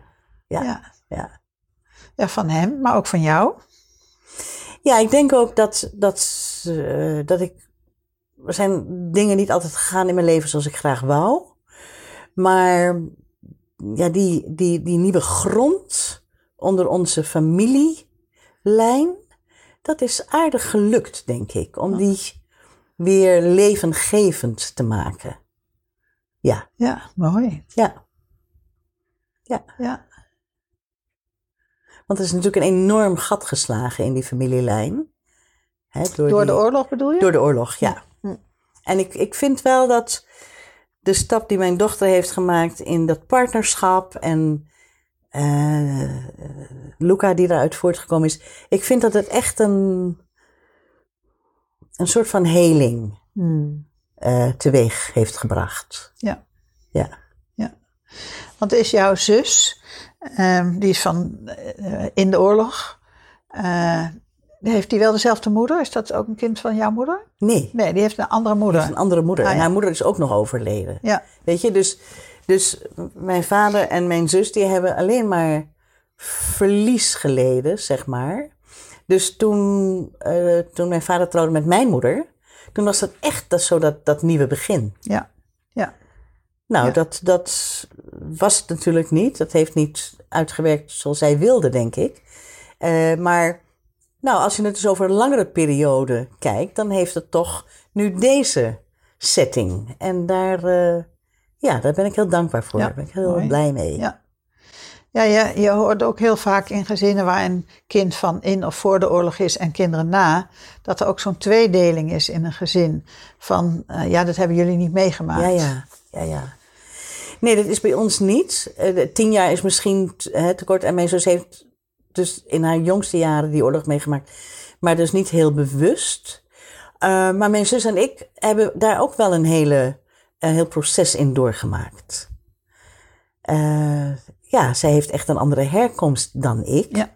Ja. ja. ja, van hem, maar ook van jou. Ja, ik denk ook dat, dat, dat ik. Er zijn dingen niet altijd gegaan in mijn leven zoals ik graag wou. Maar ja, die, die, die nieuwe grond onder onze familielijn, dat is aardig gelukt, denk ik. Om die weer levengevend te maken. Ja, Ja, mooi. ja. Ja, Want er is natuurlijk een enorm gat geslagen in die familielijn. Hè, door die- de oorlog bedoel je? Door de oorlog, ja. Hm. En ik, ik vind wel dat de stap die mijn dochter heeft gemaakt in dat partnerschap en eh, Luca die daaruit voortgekomen is, ik vind dat het echt een, een soort van heling Hmm. eh, teweeg heeft gebracht. Ja. Ja. Want is jouw zus, ehm, die is van eh, in de oorlog, eh, heeft die wel dezelfde moeder? Is dat ook een kind van jouw moeder? Nee, Nee, die heeft een andere moeder. een andere moeder. Ah, En haar moeder is ook nog overleden. Ja, Weet je, dus, dus mijn vader en mijn zus die hebben alleen maar verlies geleden, zeg maar. Dus toen, eh, toen mijn vader trouwde met mijn moeder, toen was dat echt dat, zo dat, dat nieuwe begin. ja, ja. Nou, Ja. dat, dat was het natuurlijk niet. Dat heeft niet uitgewerkt zoals zij wilde, denk ik. Eh, maar nou, als je het dus over een langere periode kijkt, dan heeft het toch nu deze setting. En daar, eh, Ja, daar ben ik heel dankbaar voor. Ja, daar ben ik heel mooi. blij mee. Ja. Ja, je, je hoort ook heel vaak in gezinnen waar een kind van in of voor de oorlog is en kinderen na, dat er ook zo'n tweedeling is in een gezin. Van eh, ja, dat hebben jullie niet meegemaakt. Ja, ja, ja, ja. Nee, dat is bij ons niet. Eh, tien jaar is misschien hè, te kort. En mijn zus heeft dus in haar jongste jaren die oorlog meegemaakt. Maar dus niet heel bewust. Eh, maar mijn zus en ik hebben daar ook wel een, hele, een heel proces in doorgemaakt. Eh, ja, zij heeft echt een andere herkomst dan ik. Ja.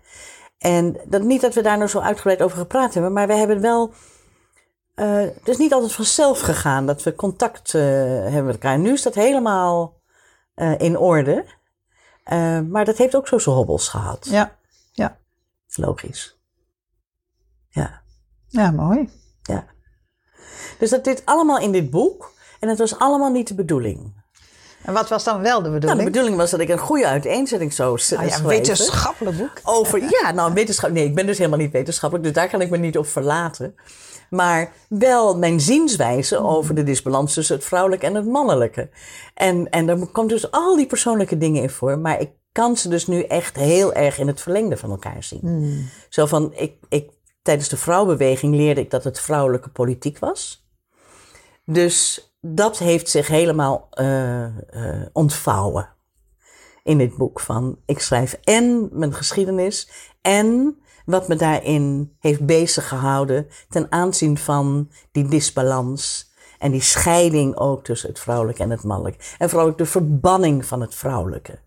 En dat, niet dat we daar nou zo uitgebreid over gepraat hebben, maar we hebben wel eh, het is niet altijd vanzelf gegaan dat we contact eh, hebben met elkaar. Nu is dat helemaal eh, in orde. Eh, maar dat heeft ook zo zijn hobbels gehad. Ja, ja. Logisch. Ja, ja mooi. ja. Dus dat dit allemaal in dit boek. En het was allemaal niet de bedoeling. En wat was dan wel de Nou, bedoeling? de bedoeling was dat ik een goede uiteenzetting zou s- Nou ja, een schrijven. wetenschappelijk boek. Over, ja, nou, wetenschap. Nee, ik ben dus helemaal niet wetenschappelijk, dus daar kan ik me niet op verlaten. Maar wel mijn zienswijze over de disbalans tussen het vrouwelijke en het mannelijke. En, en daar komt dus al die persoonlijke dingen in voor. Maar ik kan ze dus nu echt heel erg in het verlengde van elkaar zien. Zo van, ik, ik, tijdens de vrouwbeweging leerde ik dat het vrouwelijke politiek was. Dus dat heeft zich helemaal eh, eh, ontvouwen in dit boek. Van, ik schrijf en mijn geschiedenis en wat me daarin heeft bezig gehouden ten aanzien van die disbalans en die scheiding ook tussen het vrouwelijke en het mannelijke. En vooral ook de verbanning van het vrouwelijke.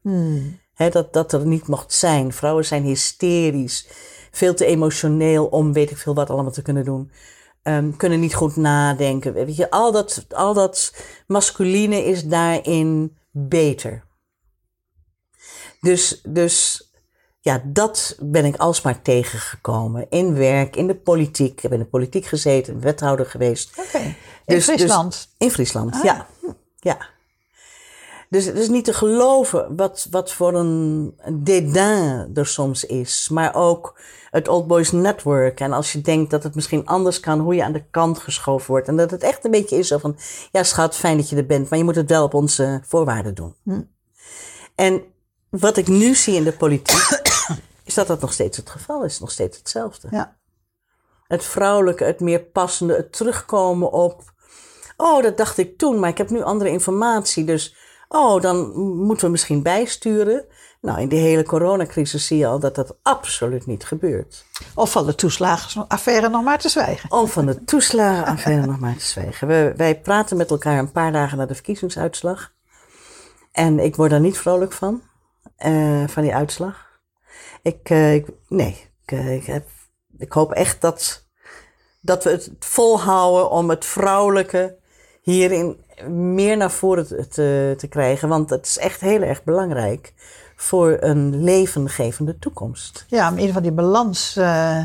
Hè, dat, dat er niet mocht zijn. Vrouwen zijn hysterisch, veel te emotioneel om weet ik veel wat allemaal te kunnen doen. Ehm, kunnen niet goed nadenken. Weet je, al dat, al dat masculine is daarin beter. Dus, dus ja, dat ben ik alsmaar tegengekomen. In werk, in de politiek. Ik heb in de politiek gezeten, wethouder geweest. Oké. In Dus- Friesland. In Friesland, ja. ja. Dus het is niet te geloven wat, wat voor een dédain er soms is. Maar ook het Old Boys Network. En als je denkt dat het misschien anders kan, hoe je aan de kant geschoven wordt. En dat het echt een beetje is zo van, ja schat, fijn dat je er bent. Maar je moet het wel op onze voorwaarden doen. En wat ik nu zie in de politiek, dat dat nog steeds het geval is. Nog steeds hetzelfde Ja. het vrouwelijke, het meer passende, het terugkomen op. Oh, dat dacht ik toen, maar ik heb nu andere informatie. Dus, oh, dan moeten we misschien bijsturen. Nou, in die hele coronacrisis zie je al dat dat absoluut niet gebeurt. Of van de toeslagenaffaire nog maar te zwijgen. Om van de toeslagenaffaire nog maar te zwijgen. We, wij praten met elkaar een paar dagen na de verkiezingsuitslag. En ik word daar niet vrolijk van, eh, van die uitslag. Ik, eh, ik nee, ik, eh, ik, heb, ik hoop echt dat, dat we het volhouden om het vrouwelijke hierin meer naar voren te, te, te krijgen. Want het is echt heel erg belangrijk voor een levengevende toekomst. Ja, om in ieder geval die balans eh,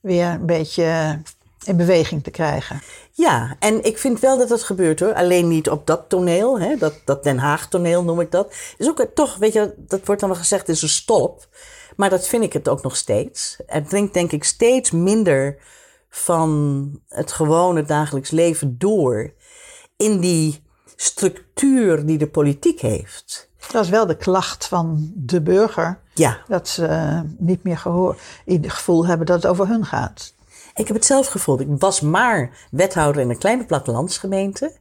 weer een beetje in beweging te krijgen. Ja, en ik vind wel dat dat gebeurt hoor. Alleen niet op dat toneel, hè? Dat, dat Den Haag toneel noem ik dat. Is ook toch, weet je, dat wordt dan wel gezegd, is een stolp. Maar dat vind ik het ook nog steeds. Er dringt denk ik steeds minder van het gewone dagelijks leven door in die structuur die de politiek heeft. Dat is wel de klacht van de burger. Ja, Dat ze eh, niet meer gehoor, het gevoel hebben dat het over hun gaat. Ik heb het zelf gevoeld. Ik was maar wethouder in een kleine plattelandsgemeente.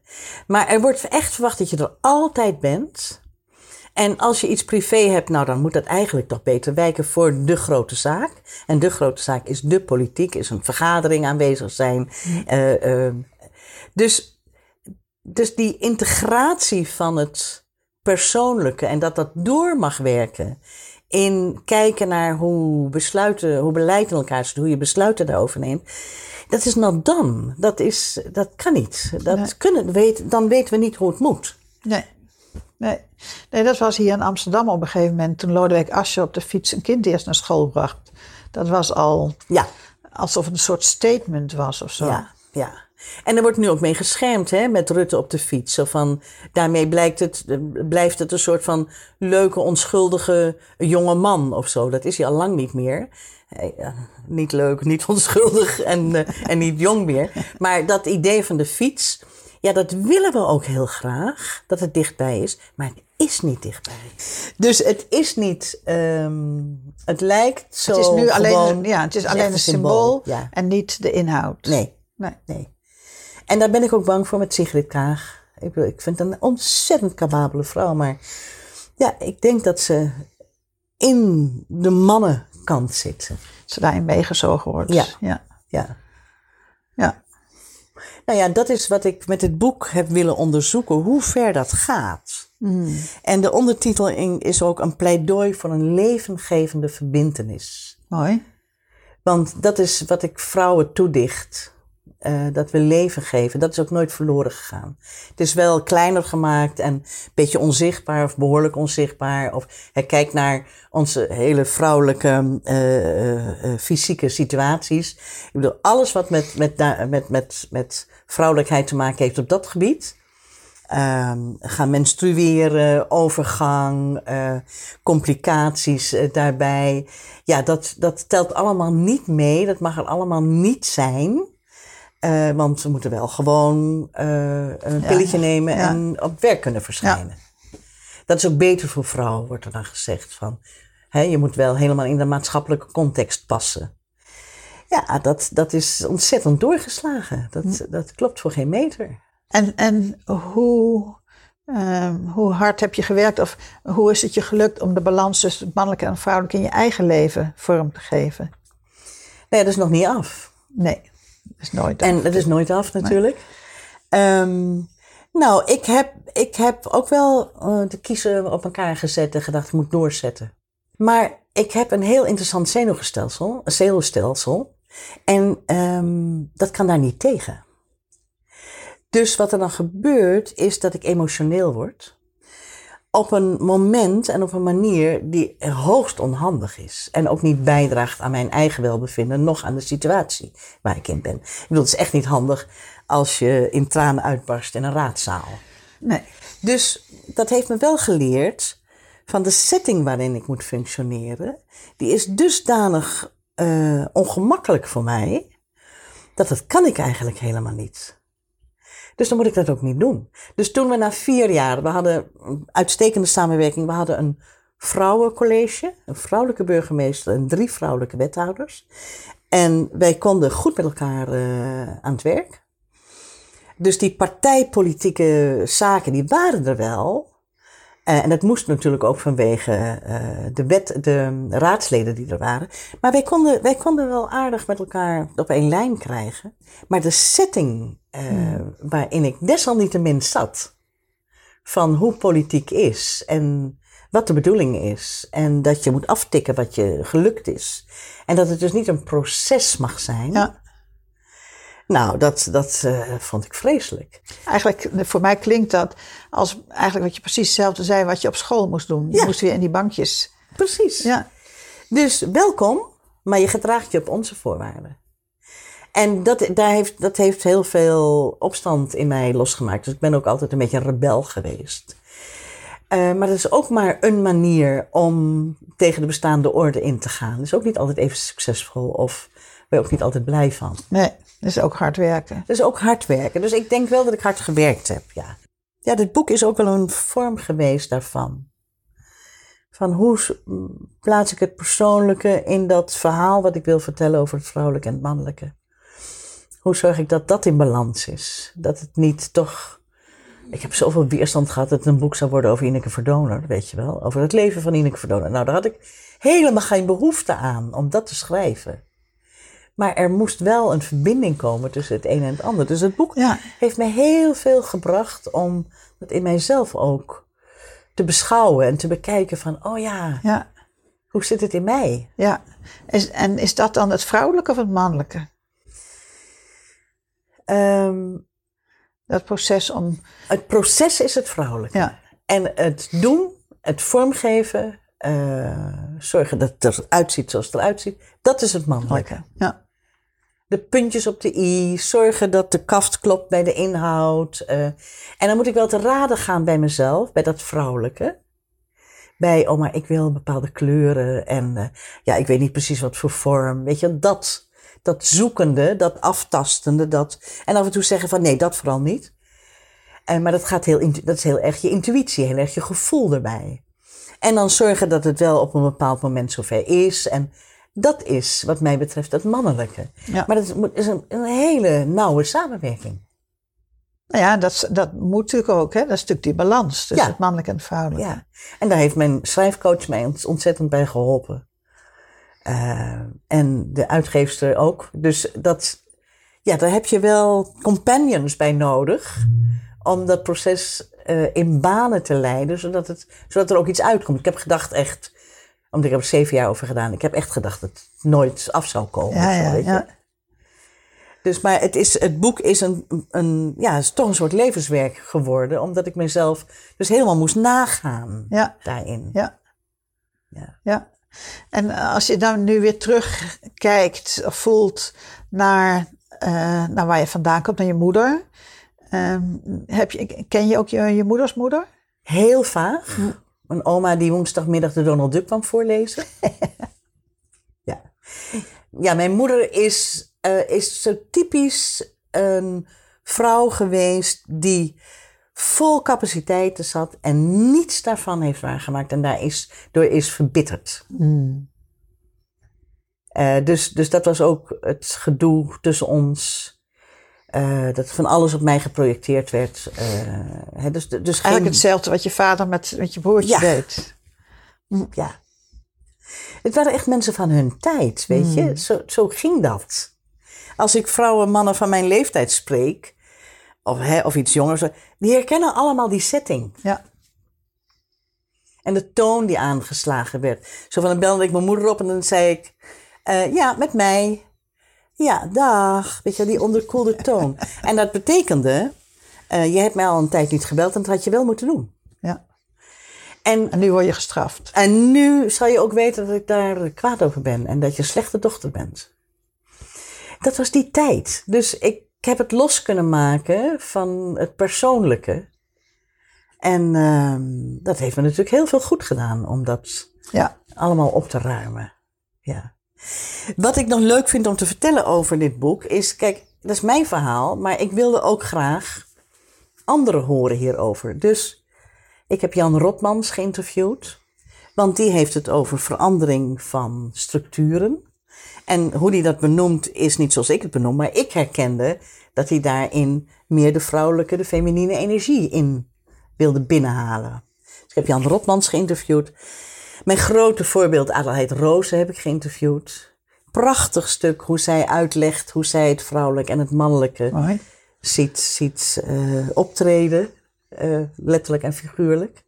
Maar er wordt echt verwacht dat je er altijd bent. En als je iets privé hebt, nou dan moet dat eigenlijk toch beter wijken voor de grote zaak. En de grote zaak is de politiek, is een vergadering aanwezig zijn. Eh, eh, dus, dus die integratie van het persoonlijke en dat dat door mag werken in kijken naar hoe besluiten, hoe beleid in elkaar zit, hoe je besluiten daarover neemt. Dat is not done. Dat, is, dat kan niet. Dat Nee. kunnen, weet, dan weten we niet hoe het moet. Nee. Nee. nee, dat was hier in Amsterdam op een gegeven moment. Toen Lodewijk Asscher op de fiets een kind eerst naar school bracht. Dat was al Ja, alsof het een soort statement was of zo. ja, ja. En er wordt nu ook mee geschermd, hè, met Rutte op de fiets. Zo van, daarmee blijkt het, blijft het een soort van leuke, onschuldige jonge man of zo. Dat is hij al lang niet meer. Eh, niet leuk, niet [LAUGHS] onschuldig en, eh, en niet jong meer. Maar dat idee van de fiets Ja, dat willen we ook heel graag, dat het dichtbij is, maar het is niet dichtbij. Dus het is niet, ehm, het lijkt zo het is nu alleen, ja, het is alleen een symbool, Ja, en niet de inhoud. nee, Nee. nee. En daar ben ik ook bang voor met Sigrid Kaag. Ik, ik vind het een ontzettend capabele vrouw, maar ja, ik denk dat ze in de mannenkant zit. Ze daarin meegezogen wordt. Ja. Ja. Ja. Nou ja, dat is wat ik met het boek heb willen onderzoeken, hoe ver dat gaat. Hmm. En de ondertitel is ook een pleidooi voor een levengevende verbintenis. Mooi. Want dat is wat ik vrouwen toedicht. eh, dat we leven geven. Dat is ook nooit verloren gegaan. Het is wel kleiner gemaakt en een beetje onzichtbaar of behoorlijk onzichtbaar. Of hij kijkt naar onze hele vrouwelijke eh, eh, fysieke situaties. Ik bedoel, alles wat met, met, met, met, met vrouwelijkheid te maken heeft op dat gebied. Ehm, gaan menstrueren, overgang, eh, complicaties eh, daarbij. Ja, dat, dat telt allemaal niet mee. Dat mag er allemaal niet zijn. Eh, want ze moeten wel gewoon een Ja, pilletje nemen ja. en op werk kunnen verschijnen. Dat is ook beter voor vrouwen, wordt er dan gezegd. Van, hè, je moet wel helemaal in de maatschappelijke context passen. Ja, dat, dat is ontzettend doorgeslagen. Dat, dat klopt voor geen meter. En, en hoe, ehm, hoe hard heb je gewerkt of hoe is het je gelukt om de balans tussen het mannelijke en het vrouwelijke in je eigen leven vorm te geven? Nee, dat is nog niet af. Nee, dat is nooit. En het is nooit af natuurlijk. Ehm, nou, ik heb, ik heb ook wel eh, de kiezen op elkaar gezet en gedacht, ik moet doorzetten. Maar ik heb een heel interessant zenuwstelsel, een zenuwstelsel. En ehm, dat kan daar niet tegen. Dus wat er dan gebeurt, is dat ik emotioneel word. Op een moment en op een manier die hoogst onhandig is. En ook niet bijdraagt aan mijn eigen welbevinden, nog aan de situatie waar ik in ben. Ik bedoel, het is echt niet handig als je in tranen uitbarst in een raadzaal. Nee. Dus dat heeft me wel geleerd van de setting waarin ik moet functioneren. Die is dusdanig eh, ongemakkelijk voor mij, dat dat kan ik eigenlijk helemaal niet. Dus dan moet ik dat ook niet doen. Dus toen we na vier jaar, we hadden uitstekende samenwerking, we hadden een vrouwencollege, een vrouwelijke burgemeester en drie vrouwelijke wethouders. En wij konden goed met elkaar eh, aan het werk. Dus die partijpolitieke zaken, die waren er wel. Eh, en dat moest natuurlijk ook vanwege eh, de, wet, de raadsleden die er waren. Maar wij konden, wij konden wel aardig met elkaar op één lijn krijgen. Maar de setting eh, waarin ik desalniettemin zat, van hoe politiek is en wat de bedoeling is. En dat je moet aftikken wat je gelukt is. En dat het dus niet een proces mag zijn. Ja. Nou, dat, dat eh, vond ik vreselijk. Eigenlijk, voor mij klinkt dat als eigenlijk wat je precies hetzelfde zei wat je op school moest doen. Je Ja. moest weer in die bankjes. Precies. Ja. Dus welkom, maar je gedraagt je op onze voorwaarden. En dat, daar heeft, dat heeft heel veel opstand in mij losgemaakt. Dus ik ben ook altijd een beetje een rebel geweest. Eh, maar dat is ook maar een manier om tegen de bestaande orde in te gaan. Dat is ook niet altijd even succesvol of ben je ook niet altijd blij van. Nee, dat is ook hard werken. Dus ook hard werken. Dus ik denk wel dat ik hard gewerkt heb, ja. Ja, dit boek is ook wel een vorm geweest daarvan. Van hoe plaats ik het persoonlijke in dat verhaal wat ik wil vertellen over het vrouwelijke en het mannelijke. Hoe zorg ik dat dat in balans is? Dat het niet toch... Ik heb zoveel weerstand gehad dat het een boek zou worden over Ineke Verdoner, weet je wel. Over het leven van Ineke Verdoner. Nou, daar had ik helemaal geen behoefte aan om dat te schrijven. Maar er moest wel een verbinding komen tussen het een en het ander. Dus het boek Ja. heeft me heel veel gebracht om dat in mijzelf ook te beschouwen en te bekijken van, oh ja, Ja. hoe zit het in mij? ja. Is, en is dat dan het vrouwelijke of het mannelijke? Ehm, Dat proces om. het proces is het vrouwelijke. Ja. En het doen, het vormgeven, eh, zorgen dat het eruit ziet zoals het eruit ziet, dat is het mannelijke. Ja. De puntjes op de i, zorgen dat de kaft klopt bij de inhoud. eh. en dan moet ik wel te raden gaan bij mezelf, bij dat vrouwelijke. Bij, oh maar ik wil bepaalde kleuren en eh, ja, ik weet niet precies wat voor vorm. Weet je, dat, dat zoekende, dat aftastende, dat... En af en toe zeggen van nee, dat vooral niet. Maar dat, gaat heel, dat is heel erg je intuïtie, heel erg je gevoel erbij. En dan zorgen dat het wel op een bepaald moment zover is. En dat is, wat mij betreft, het mannelijke. Ja. Maar dat is, een, een hele nauwe samenwerking. Nou ja, dat, dat moet natuurlijk ook. Hè? Dat is natuurlijk die balans tussen Ja. het mannelijke en het vrouwelijke. Ja. En daar heeft mijn schrijfcoach mij ont- ontzettend bij geholpen. Eh, en de uitgeefster ook. Dus dat, ja, daar heb je wel companions bij nodig. Om dat proces eh, in banen te leiden, zodat, het, zodat er ook iets uitkomt. Ik heb gedacht echt, omdat ik heb er zeven jaar over gedaan. Ik heb echt gedacht dat het nooit af zou komen. Ja, zo, ja, weet je. ja. Dus, maar het, is, het boek is, een, een, ja, is toch een soort levenswerk geworden. Omdat ik mezelf dus helemaal moest nagaan Ja. daarin. Ja. Ja. ja. En als je dan nu weer terugkijkt of voelt naar, eh, naar waar je vandaan komt, naar je moeder. ehm, heb je, ken je ook je, je moeders moeder? Heel vaag. Een oma die woensdagmiddag de Donald Duck kwam voorlezen. [LAUGHS] ja. ja, mijn moeder is, eh, is zo typisch een vrouw geweest die vol capaciteiten zat en niets daarvan heeft waargemaakt en daar is, door is verbitterd. Eh, dus, dus dat was ook het gedoe tussen ons. Eh, dat van alles op mij geprojecteerd werd. eh, hè, dus, dus geen- Eigenlijk hetzelfde wat je vader met, met je broertje Ja. deed. Ja. Het waren echt mensen van hun tijd, weet je. Zo, zo ging dat. Als ik vrouwen, mannen van mijn leeftijd spreek, of, hè, of iets jongers, die herkennen allemaal die setting. Ja. En de toon die aangeslagen werd. Zo van, dan belde ik mijn moeder op en dan zei ik, eh, ja, met mij. Ja, dag. Weet je, die onderkoelde toon. en dat betekende, eh, je hebt mij al een tijd niet gebeld en dat had je wel moeten doen. ja. En En nu word je gestraft. En nu zal je ook weten dat ik daar kwaad over ben en dat je een slechte dochter bent. Dat was die tijd. Dus ik heb het los kunnen maken van het persoonlijke. En ehm, dat heeft me natuurlijk heel veel goed gedaan om dat Ja. allemaal op te ruimen. Ja. Wat ik nog leuk vind om te vertellen over dit boek is, kijk, dat is mijn verhaal, maar ik wilde ook graag anderen horen hierover. Dus ik heb Jan Rotmans geïnterviewd, want die heeft het over verandering van structuren. En hoe hij dat benoemt is niet zoals ik het benoem, maar ik herkende dat hij daarin meer de vrouwelijke, de feminine energie in wilde binnenhalen. Dus ik heb Jan Rotmans geïnterviewd. Mijn grote voorbeeld Adelheid Rozen heb ik geïnterviewd. Prachtig stuk hoe zij uitlegt hoe zij het vrouwelijk en het mannelijke Mooi. ziet, ziet eh, optreden, eh, letterlijk en figuurlijk.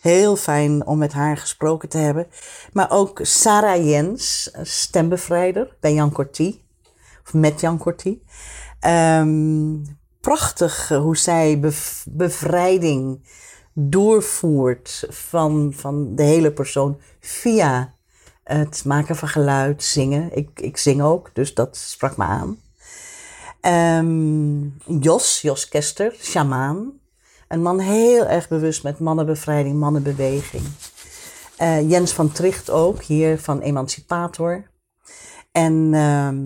Heel fijn om met haar gesproken te hebben. Maar ook Sarah Jens, stembevrijder bij Jan Corti, of met Jan Corti. Ehm, prachtig hoe zij bev- bevrijding doorvoert van, van de hele persoon via het maken van geluid, zingen. Ik, ik zing ook, dus dat sprak me aan. Ehm, Jos, Jos Kester, shamaan. Een man heel erg bewust met mannenbevrijding, mannenbeweging. Eh, Jens van Tricht ook, hier van Emancipator. En ehm,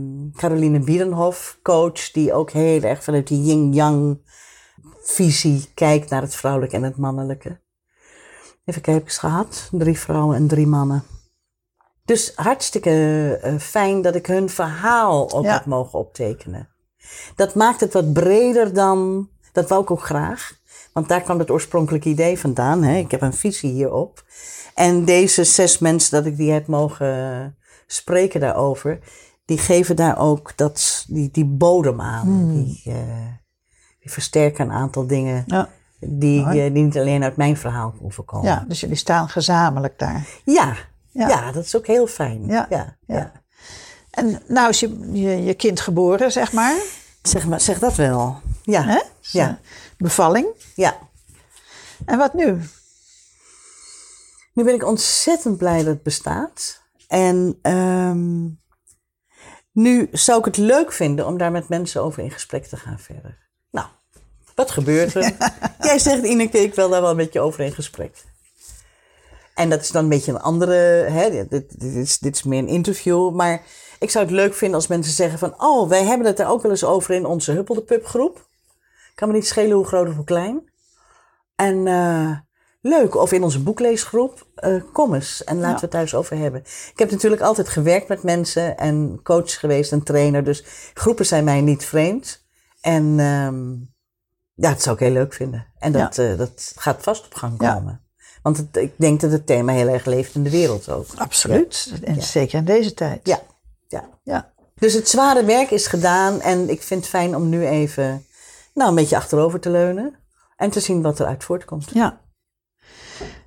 Caroline Bierenhof, coach, die ook heel erg vanuit die yin-yang visie kijkt naar het vrouwelijke en het mannelijke. Even kijken, gehad? Drie vrouwen en drie mannen. Dus hartstikke eh, fijn dat ik hun verhaal ook Ja. heb mogen optekenen. Dat maakt het wat breder dan. Dat wou ik ook graag. Want daar kwam het oorspronkelijke idee vandaan. Hè? Ik heb een visie hierop. En deze zes mensen dat ik die heb mogen spreken daarover. Die geven daar ook dat, die, die bodem aan. Die, eh, versterken een aantal dingen. Ja. Die, Mooi. eh, die niet alleen uit mijn verhaal hoeven komen. ja, dus jullie staan gezamenlijk daar. Ja, Ja. ja. dat is ook heel fijn. Ja, Ja. En nou is je, je, je kind geboren, zeg maar. Zeg, maar, zeg dat wel. Ja, Hè? ja, Bevalling. ja. En wat nu? Nu ben ik ontzettend blij dat het bestaat. En ehm, nu zou ik het leuk vinden om daar met mensen over in gesprek te gaan verder. Wat gebeurt er? [LAUGHS] Jij zegt, Ineke, ik wil daar wel een beetje over in gesprek. En dat is dan een beetje een andere, hè, dit, dit, is, dit is meer een interview. Maar ik zou het leuk vinden als mensen zeggen van... oh, wij hebben het er ook wel eens over in onze Huppelde Pub groep. Kan me niet schelen hoe groot of hoe klein. En eh, leuk. Of in onze boekleesgroep. eh kom eens en laten Ja. we het thuis over hebben. Ik heb natuurlijk altijd gewerkt met mensen en coach geweest en trainer. Dus groepen zijn mij niet vreemd. En ehm, ja, dat zou ik heel leuk vinden. En dat, eh, dat gaat vast op gang Ja. komen. Want het- ik denk dat het thema heel erg leeft in de wereld ook. Absoluut. En zeker in deze tijd. Ja, ja. Ja. Dus het zware werk is gedaan en ik vind het fijn om nu even nou, een beetje achterover te leunen en te zien wat eruit voortkomt. ja.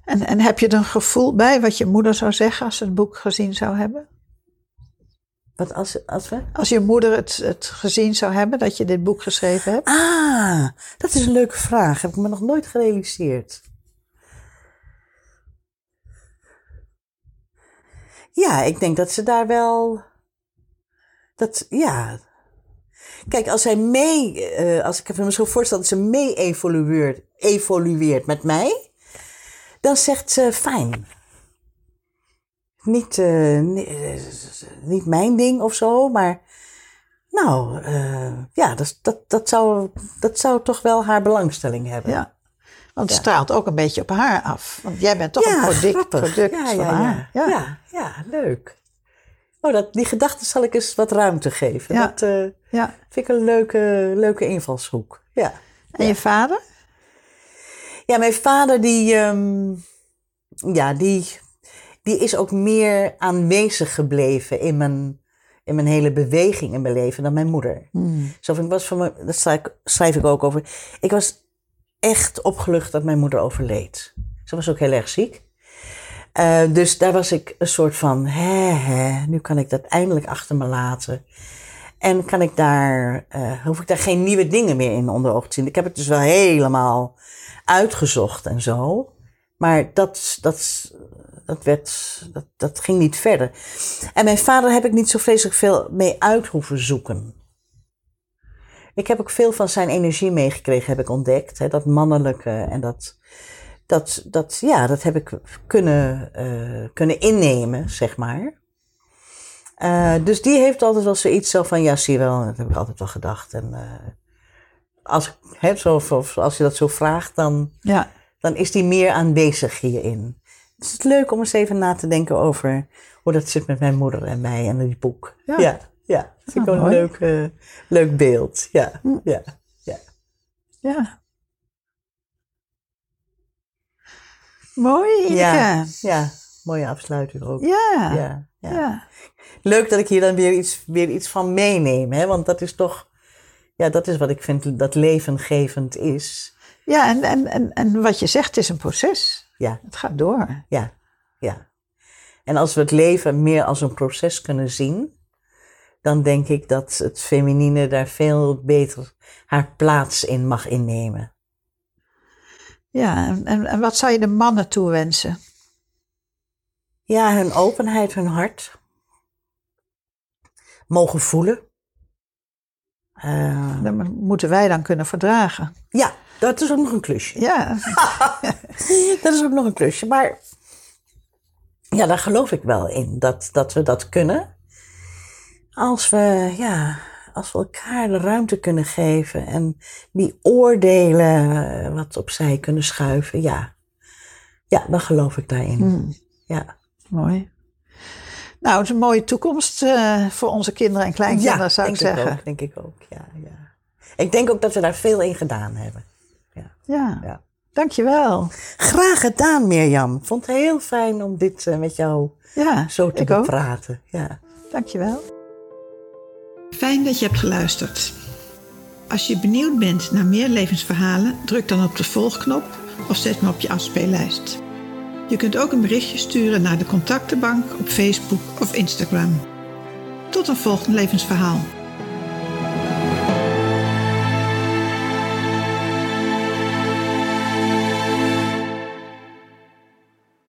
En, en heb je er een gevoel bij wat je moeder zou zeggen als ze het boek gezien zou hebben? Wat als, als we? Als je moeder het, het gezien zou hebben dat je dit boek geschreven hebt? Ah, dat is een leuke vraag. Heb ik me nog nooit gerealiseerd. Ja, ik denk dat ze daar wel. Dat, ja. Kijk, als zij mee. eh, als ik me zo voorstel dat ze mee evolueert, evolueert met mij. dan zegt ze fijn. Niet, eh, eh, niet mijn ding of zo, maar. Nou, eh, ja, dat, dat, dat, zou, dat zou toch wel haar belangstelling hebben. Ja. Want het straalt ook een beetje op haar af. Want jij bent toch een product, product ja, van ja, haar. Ja, ja. ja, leuk. Oh, dat, die gedachte zal ik eens wat ruimte geven. Ja. Dat ja. vind ik een leuke, leuke invalshoek. Ja. En je vader? Ja, mijn vader die, ehm, ja, die, die is ook meer aanwezig gebleven in mijn, in mijn hele beweging in mijn leven dan mijn moeder. Zo van, ik was van me, dat schrijf, ik- ook over. Ik was echt opgelucht dat mijn moeder overleed. Ze was ook heel erg ziek. Eh, dus daar was ik een soort van, hè, hè, nu kan ik dat eindelijk achter me laten. En kan ik daar, eh, hoef ik daar geen nieuwe dingen meer in onder ogen te zien. Ik heb het dus wel helemaal uitgezocht en zo. Maar dat, dat, dat, werd, dat, dat ging niet verder. En mijn vader heb ik niet zo vreselijk veel mee uit hoeven zoeken. Ik heb ook veel van zijn energie meegekregen, heb ik ontdekt. Hè, dat mannelijke en dat, dat, dat, ja, dat heb ik kunnen, eh, kunnen innemen, zeg maar. Eh, dus die heeft altijd wel zoiets zo van, ja, zie je wel, dat heb ik altijd wel gedacht. En eh, als, hè, zo, of als je dat zo vraagt, dan, Ja. dan is die meer aanwezig hierin. Dus het is leuk om eens even na te denken over hoe dat zit met mijn moeder en mij en die boek. Ja. ja, ja. Dat vind ik Ah, wel een leuk, eh, leuk beeld. Ja, ja, ja. Ja. Mooi, Ineke. Ja, Ja. Mooie afsluiting ook. Ja. Ja, ja. ja. Leuk dat ik hier dan weer iets, weer iets van meeneem, hè? want dat is toch, ja, dat is wat ik vind dat levengevend is. Ja, en, en, en, en wat je zegt is een proces. Ja, Het gaat door. ja, ja. En als we het leven meer als een proces kunnen zien, dan denk ik dat het feminine daar veel beter haar plaats in mag innemen. Ja, en, en, wat zou je de mannen toewensen? Ja, hun openheid, hun hart. Mogen voelen. Eh, Dat moeten wij dan kunnen verdragen. ja, dat is ook nog een klusje. Ja, [LAUGHS] Dat is ook nog een klusje. Maar ja, daar geloof ik wel in. Dat, dat we dat kunnen. Als we, ja, als we elkaar de ruimte kunnen geven. En die oordelen eh, wat opzij kunnen schuiven. Ja, ja dan geloof ik daarin. Ja. mooi. Nou, het is een mooie toekomst eh, voor onze kinderen en kleinkinderen, ja, zou ik zeggen. ook, denk ik ook. Ja, ja. Ik denk ook dat we daar veel in gedaan hebben. Ja, Ja. dankjewel. Graag gedaan, Mirjam. Vond het heel fijn om dit eh, met jou Ja, zo te ik ook. bepraten. Ja. Dankjewel. Fijn dat je hebt geluisterd. Als je benieuwd bent naar meer levensverhalen, druk dan op de volgknop of zet me op je afspeellijst. Je kunt ook een berichtje sturen naar de contactenbank op Facebook of Instagram. Tot een volgend levensverhaal.